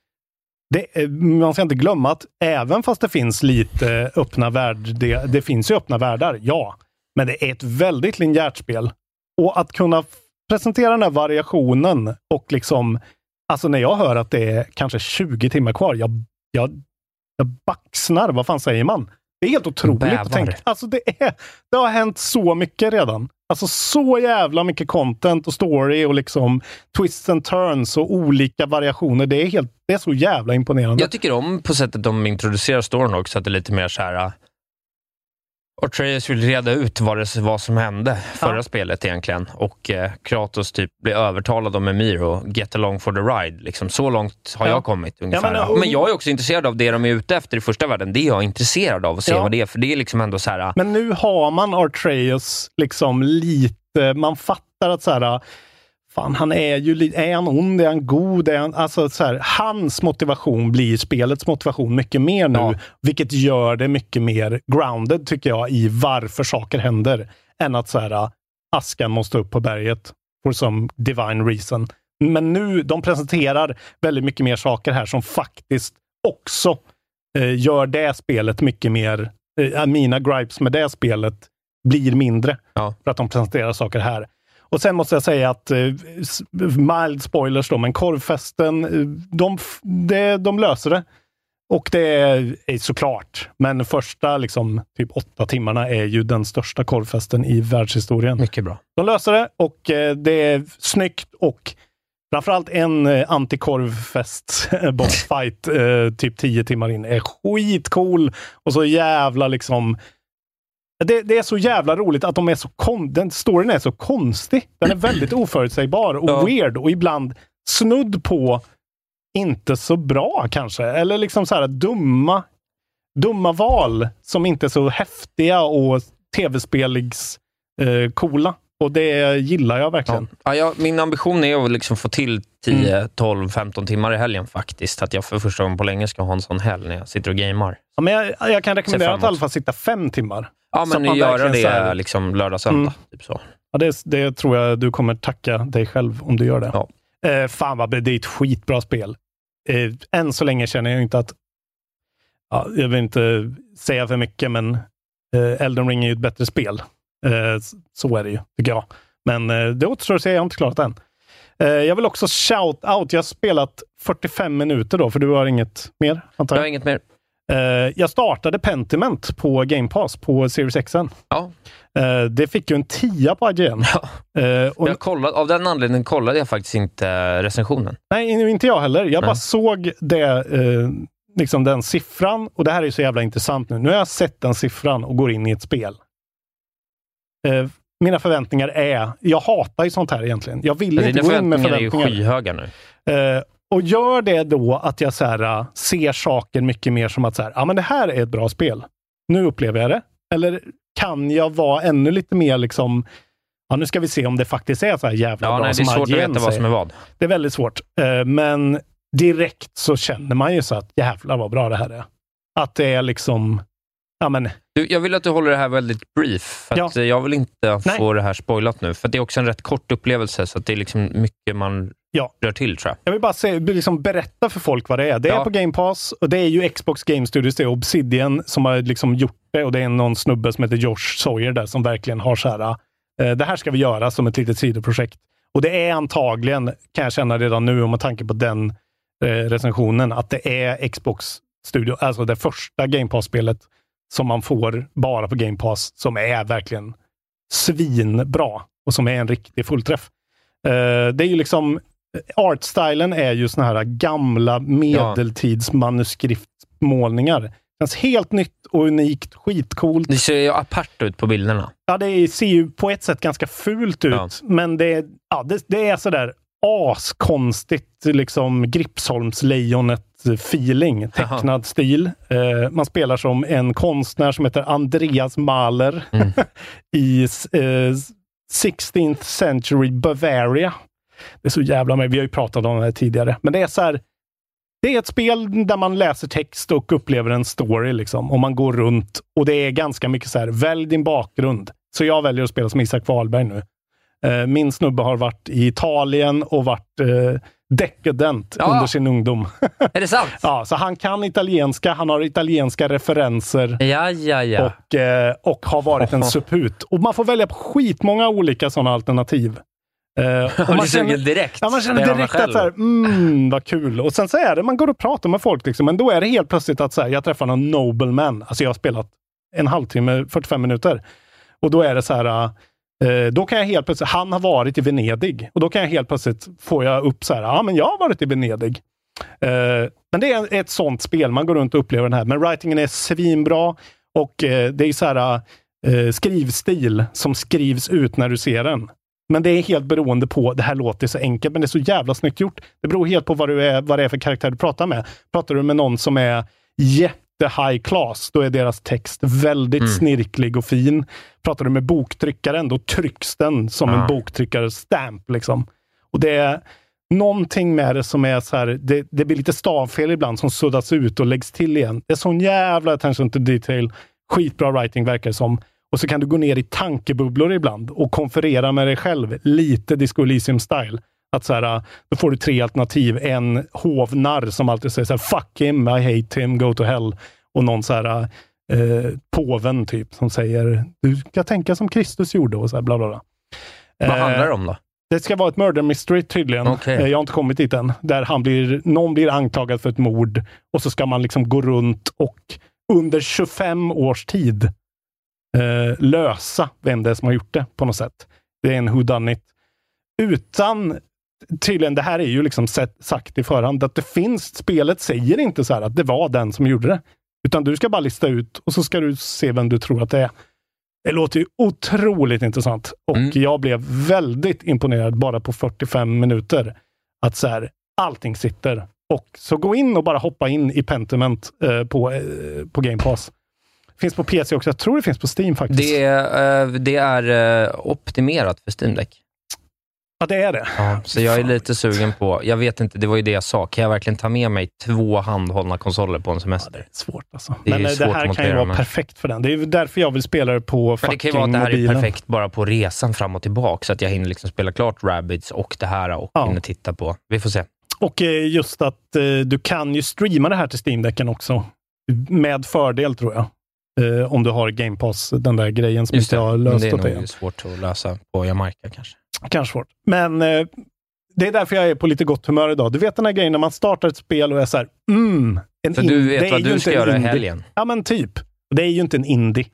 det, eh, man ska inte glömma att även fast det finns lite öppna värld, det, det finns ju öppna världar, ja. Men det är ett väldigt linjärt spel. Och att kunna presentera den här variationen och liksom, alltså när jag hör att det är kanske 20 timmar kvar, jag, jag, jag baxnar. Vad fan säger man? Det är helt otroligt Bävar. att tänka. Alltså det, är, det har hänt så mycket redan. Alltså så jävla mycket content och story och liksom twists and turns och olika variationer. Det är, helt, det är så jävla imponerande. Jag tycker om på sättet de introducerar storyn också, att det är lite mer så här. Atreus vill reda ut vad, det, vad som hände förra spelet egentligen och eh, Kratos typ blir övertalad av Emir och get along for the ride. Liksom, så långt har Ja. jag kommit ungefär. men, och- men jag är också intresserad av det de är ute efter i första världen. Det är jag intresserad av att se Ja. vad det är, för det är liksom ändå så här. uh, Men nu har man Artreus liksom lite, man fattar att så här, fan han är ju är han ond, är han god? Är han, alltså så här, hans motivation blir spelets motivation mycket mer nu, vilket gör det mycket mer grounded tycker jag i varför saker händer. Än att så här, askan måste upp på berget. For some divine reason. Men nu, de presenterar väldigt mycket mer saker här som faktiskt också eh, gör det spelet mycket mer, eh, mina gripes med det spelet blir mindre. För att de presenterar saker här. Och sen måste jag säga att, eh, mild spoilers då, men korvfesten, eh, de, det, de löser det. Och det är, är såklart, men första liksom, typ åtta timmarna är ju den största korvfesten i världshistorien. Mycket bra. De löser det och eh, det är snyggt och framförallt en eh, antikorvfest bossfight eh, typ tio timmar in är skitcool och så jävla liksom det, det är så jävla roligt att de är så kon- den storyn är så konstig. Den är väldigt oförutsägbar och weird och ibland snudd på inte så bra kanske. Eller liksom så här dumma, dumma val som inte är så häftiga och tv-speligs eh, coola. Och det gillar jag verkligen. Ja, jag, min ambition är att liksom få till 10, 12, 15 timmar i helgen faktiskt. Att jag för första gången på länge ska ha en sån helg när jag sitter och gamear. Ja, men jag, jag kan rekommendera att i alla fall sitta fem timmar. Ja, att men man göra det här- liksom lördag, söndag. Mm. Typ så. Ja, det, det tror jag du kommer tacka dig själv om du gör det. Eh, fan vad det är ett skitbra spel. Eh, än så länge känner jag inte att... Ja, jag vill inte säga för mycket, men eh, Elden Ring är ju ett bättre spel. Eh, så är det ju, tycker jag. Men eh, det återstår att se, jag har inte klarat det än. Eh, jag vill också shout out. Jag har spelat 45 minuter då, för du har inget mer? Antar Jag har inget mer. Eh, jag startade Pentiment på Game Pass på Series X. Ja. Eh, det fick ju en 10 på IGN. Eh, och, Jag kollat, av den anledningen kollade jag faktiskt inte recensionen. nej, inte jag heller. Jag bara Nej. såg det, liksom den siffran och det här är så jävla intressant nu. Nu har jag sett den siffran och går in i ett spel. Mina förväntningar är, jag hatar ju sånt här egentligen. Jag vill inte dina gå in med förväntningar är ju förväntningar. skyhöga nu. Och gör det då att jag så här, äh, ser saker mycket mer som att så här, ja, men det här är ett bra spel. Nu upplever jag det. Eller kan jag vara ännu lite mer liksom, ja nu ska vi se om det faktiskt är så här jävla Ja, bra nej, det är svårt att veta vad som är vad. Det är väldigt svårt. Eh, men direkt så känner man ju så att jävlar vad bra det här är. Att det är liksom, ja men Du, jag vill att du håller det här väldigt brief, för att eh, jag vill inte Nej. få det här spoilat nu. För det är också en rätt kort upplevelse, så det är liksom mycket man Ja. rör till, tror jag. Jag vill bara se, liksom berätta för folk vad det är. Det är Ja. på Game Pass och det är ju Xbox Game Studios, det är Obsidian som har liksom gjort det och det är någon snubbe som heter Josh Sawyer där som verkligen har så här, eh, det här ska vi göra som ett litet sidoprojekt. Och det är antagligen, kan jag känna redan nu, och med tanke på den eh, recensionen, att det är Xbox Studio, alltså det första Game Pass-spelet som man får bara på Game Pass, som är verkligen svinbra och som är en riktig fullträff. Eh, det är ju liksom Artstylen är ju såna här gamla medeltidsmanuskriptmålningar. Känns helt nytt och unikt, skitcoolt. Det ser ju apart ut på bilderna. Ja, det ser ju på ett sätt ganska fult ut, Ja. men det, ja, det, det är sådär askonstigt, liksom Gripsholmslejonet-feeling. Tecknad stil. Eh, man spelar som en konstnär som heter Andreas Mahler i eh, 16th century Bavaria. Det är så jävla med. Vi har ju pratat om det här tidigare, men det är så här. Det är ett spel där man läser text och upplever en story liksom. Och man går runt och det är ganska mycket så här, välj din bakgrund. Så jag väljer att spela som Isak Wahlberg nu. Eh, Min snubbe har varit i Italien och varit eh, decadent Ja. under sin ungdom. Är det sant? ja, så han kan italienska, han har italienska referenser. Ja, ja, ja. Och, eh, och har varit en suput. Och man får välja på skitmånga olika sådana alternativ. Eh, och du sugen direkt? Ja, man känner direkt att så här, mm, vad kul. Och sen så är det, man går och pratar med folk, liksom, men då är det helt plötsligt att så här, jag träffar någon nobleman. Alltså jag har spelat en halvtimme, 45 minuter. Och då är det så här, Eh, då kan jag helt plötsligt, han har varit i Venedig. Och då kan jag helt plötsligt, få jag upp så här, ja men jag har varit i Venedig. Uh, men det är ett sånt spel, man går runt och upplever den här. Men writingen är svinbra och uh, det är så här uh, skrivstil som skrivs ut när du ser den. Men det är helt beroende på, det här låter så enkelt, men det är så jävla snyggt gjort. Det beror helt på vad, du är, vad det är för karaktär du pratar med. Pratar du med någon som är jätte high class, då är deras text väldigt Mm. snirklig och fin. Pratar du med boktryckaren, då trycks den som Ja. en boktryckarstamp. Liksom. Och det är någonting med det som är så här, det, det blir lite stavfel ibland som suddas ut och läggs till igen. Det är sån jävla attention to detail. Skitbra writing verkar det som. Och så kan du gå ner i tankebubblor ibland och konferera med dig själv, lite Disco Elysium-style. Att så här, då får du tre alternativ. En hovnarr som alltid säger så här, fuck him, I hate him, go to hell. Och någon så här, eh, påven typ, som säger, du ska tänka som Kristus gjorde och så här, bla bla bla. Vad Eh, handlar det om då? det ska vara ett murder mystery tydligen. Okej. Eh, Jag har inte kommit dit än. Där han blir, någon blir anklagad för ett mord och så ska man liksom gå runt och under 25 års tid eh, lösa vem det är som har gjort det på något sätt. Det är en whodunit. Utan, tydligen, det här är ju liksom sagt i förhand, att det finns, spelet säger inte så här att det var den som gjorde det. Utan du ska bara lista ut och så ska du se vem du tror att det är. Det låter ju otroligt intressant och jag blev väldigt imponerad bara på 45 minuter. Att så här, allting sitter. Och så gå in och bara hoppa in i Pentiment eh, på, eh, på Game Pass. Finns på PC också. Jag tror det finns på Steam faktiskt. Det är, eh, det är eh, optimerat för Steam Deck. Ja, det är det. Ja, så jag är lite sugen på, jag vet inte, det var ju det jag sa, kan jag verkligen ta med mig två handhållna konsoler på en semester? svårt alltså. Det är men eh, svårt det att här kan ju vara men- perfekt för den. Det är därför jag vill spela det på Men fucking det kan ju vara att det här mobilen. är perfekt bara på resan fram och tillbaka, så att jag hinner liksom spela klart Rabbids och det här och Ja. hinner titta på. Vi får se. Och eh, just att eh, du kan ju streama det här till Steam-däcken också. Med fördel tror jag. Eh, om du har Game Pass, den där grejen som inte det, har löst det är åt dig nog än. svårt att lösa på Jamaica kanske. Kanske svårt. Men eh, det är därför jag är på lite gott humör idag. Du vet den här grejen när man startar ett spel och är så här, mm. En För du vet det är vad ju du inte ska en göra i helgen. Ja, men typ. Det är ju inte en indie.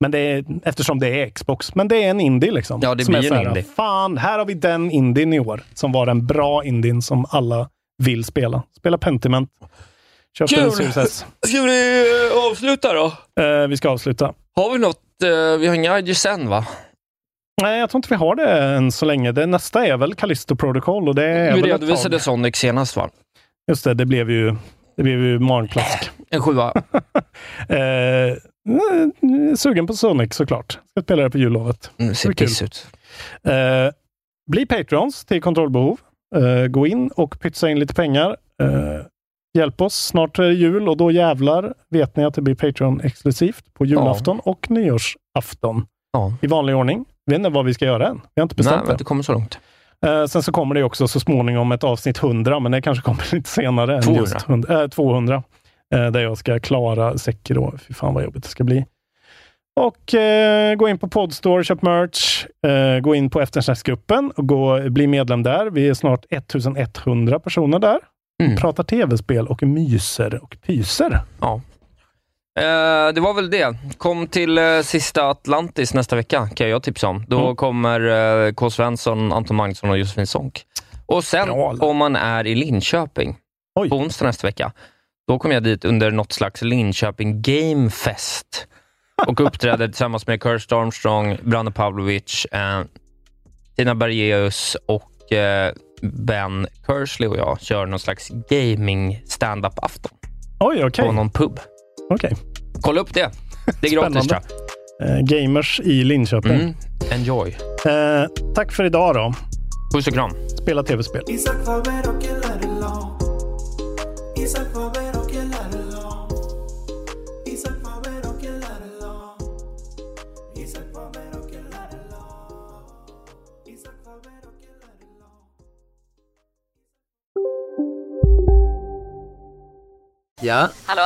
Men det är, eftersom det är Xbox. Men det är en indie liksom. Ja, det Som blir är så en här, indie. Fan, här har vi den indien i år. Som var den bra indien som alla vill spela. Spela Pentiment. Köp en Series S. Ska vi eh, avsluta då? Eh, vi ska avsluta. Har vi något? eh, vi har inga IGSN va? Nej, jag tror inte vi har det än så länge. Det nästa är väl Callisto Protocol och det är Vi redovisade. Sonic senast va? Just det, det blev ju, det blev ju morgonplask. En sjua. eh, eh, sugen på Sonic såklart. Ska spela det på jullovet. Mm, ser piss ut. Eh, bli Patrons till kontrollbehov. Eh, gå in och pytsa in lite pengar. Eh, hjälp oss. Snart är det jul och då jävlar vet ni att det blir Patreon exklusivt på julafton och nyårsafton. Ja. I vanlig ordning. Vet inte vad vi ska göra än. Vi har inte bestämt Nej, det. inte kommer så långt. Eh, sen så kommer det också så småningom ett avsnitt 100, men det kanske kommer lite senare. än 200. Just 100, äh, 200 eh, där jag ska klara Sekiro. Fy fan vad jobbigt det ska bli. Och eh, gå in på Podstore, köp merch. Eh, gå in på eftersnacksgruppen och gå, bli medlem där. Vi är snart 1100 personer där. Mm. Pratar tv-spel och myser och pyser. Ja. Eh, det var väl det. Kom till eh, sista Atlantis nästa vecka, kan jag tipsa om. Då Mm. kommer eh, K. Svensson, Anton Magnusson och Josefin Sonck. Och sen, om man är i Linköping, på onsdag nästa vecka, då kommer jag dit under något slags Linköping Gamefest och uppträder tillsammans med Kirst Armstrong, Branne Pavlovic, eh, Tina Bergeus och eh, Ben Kersley och jag kör någon slags gaming stand-up-afton. Oj, okej. På någon pub. Okej. Kolla upp det. Det är gratis tror jag. Eh, gamers i Linköping. Mm. Enjoy. Eh, tack för idag då. Puss och kram. Spela tv-spel. Ja, Hallå?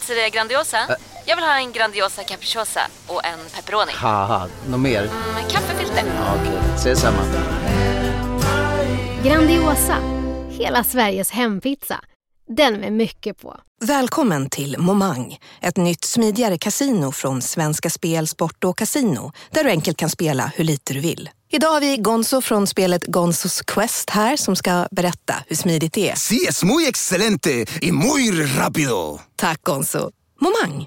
Pizzeria Grandiosa? Jag vill ha en Grandiosa capriciosa och en pepperoni. haha, något mer? Med kaffefilter. Ja, Okej, ses samma. Grandiosa, hela Sveriges hempizza. Den med mycket på. Välkommen till Momang, ett nytt smidigare kasino från Svenska Spel, Sport och Casino där du enkelt kan spela hur lite du vill. Idag har vi Gonzo från spelet Gonzos Quest här som ska berätta hur smidigt det är. Sí, es muy excelente y muy rápido. Tack Gonzo! Momang,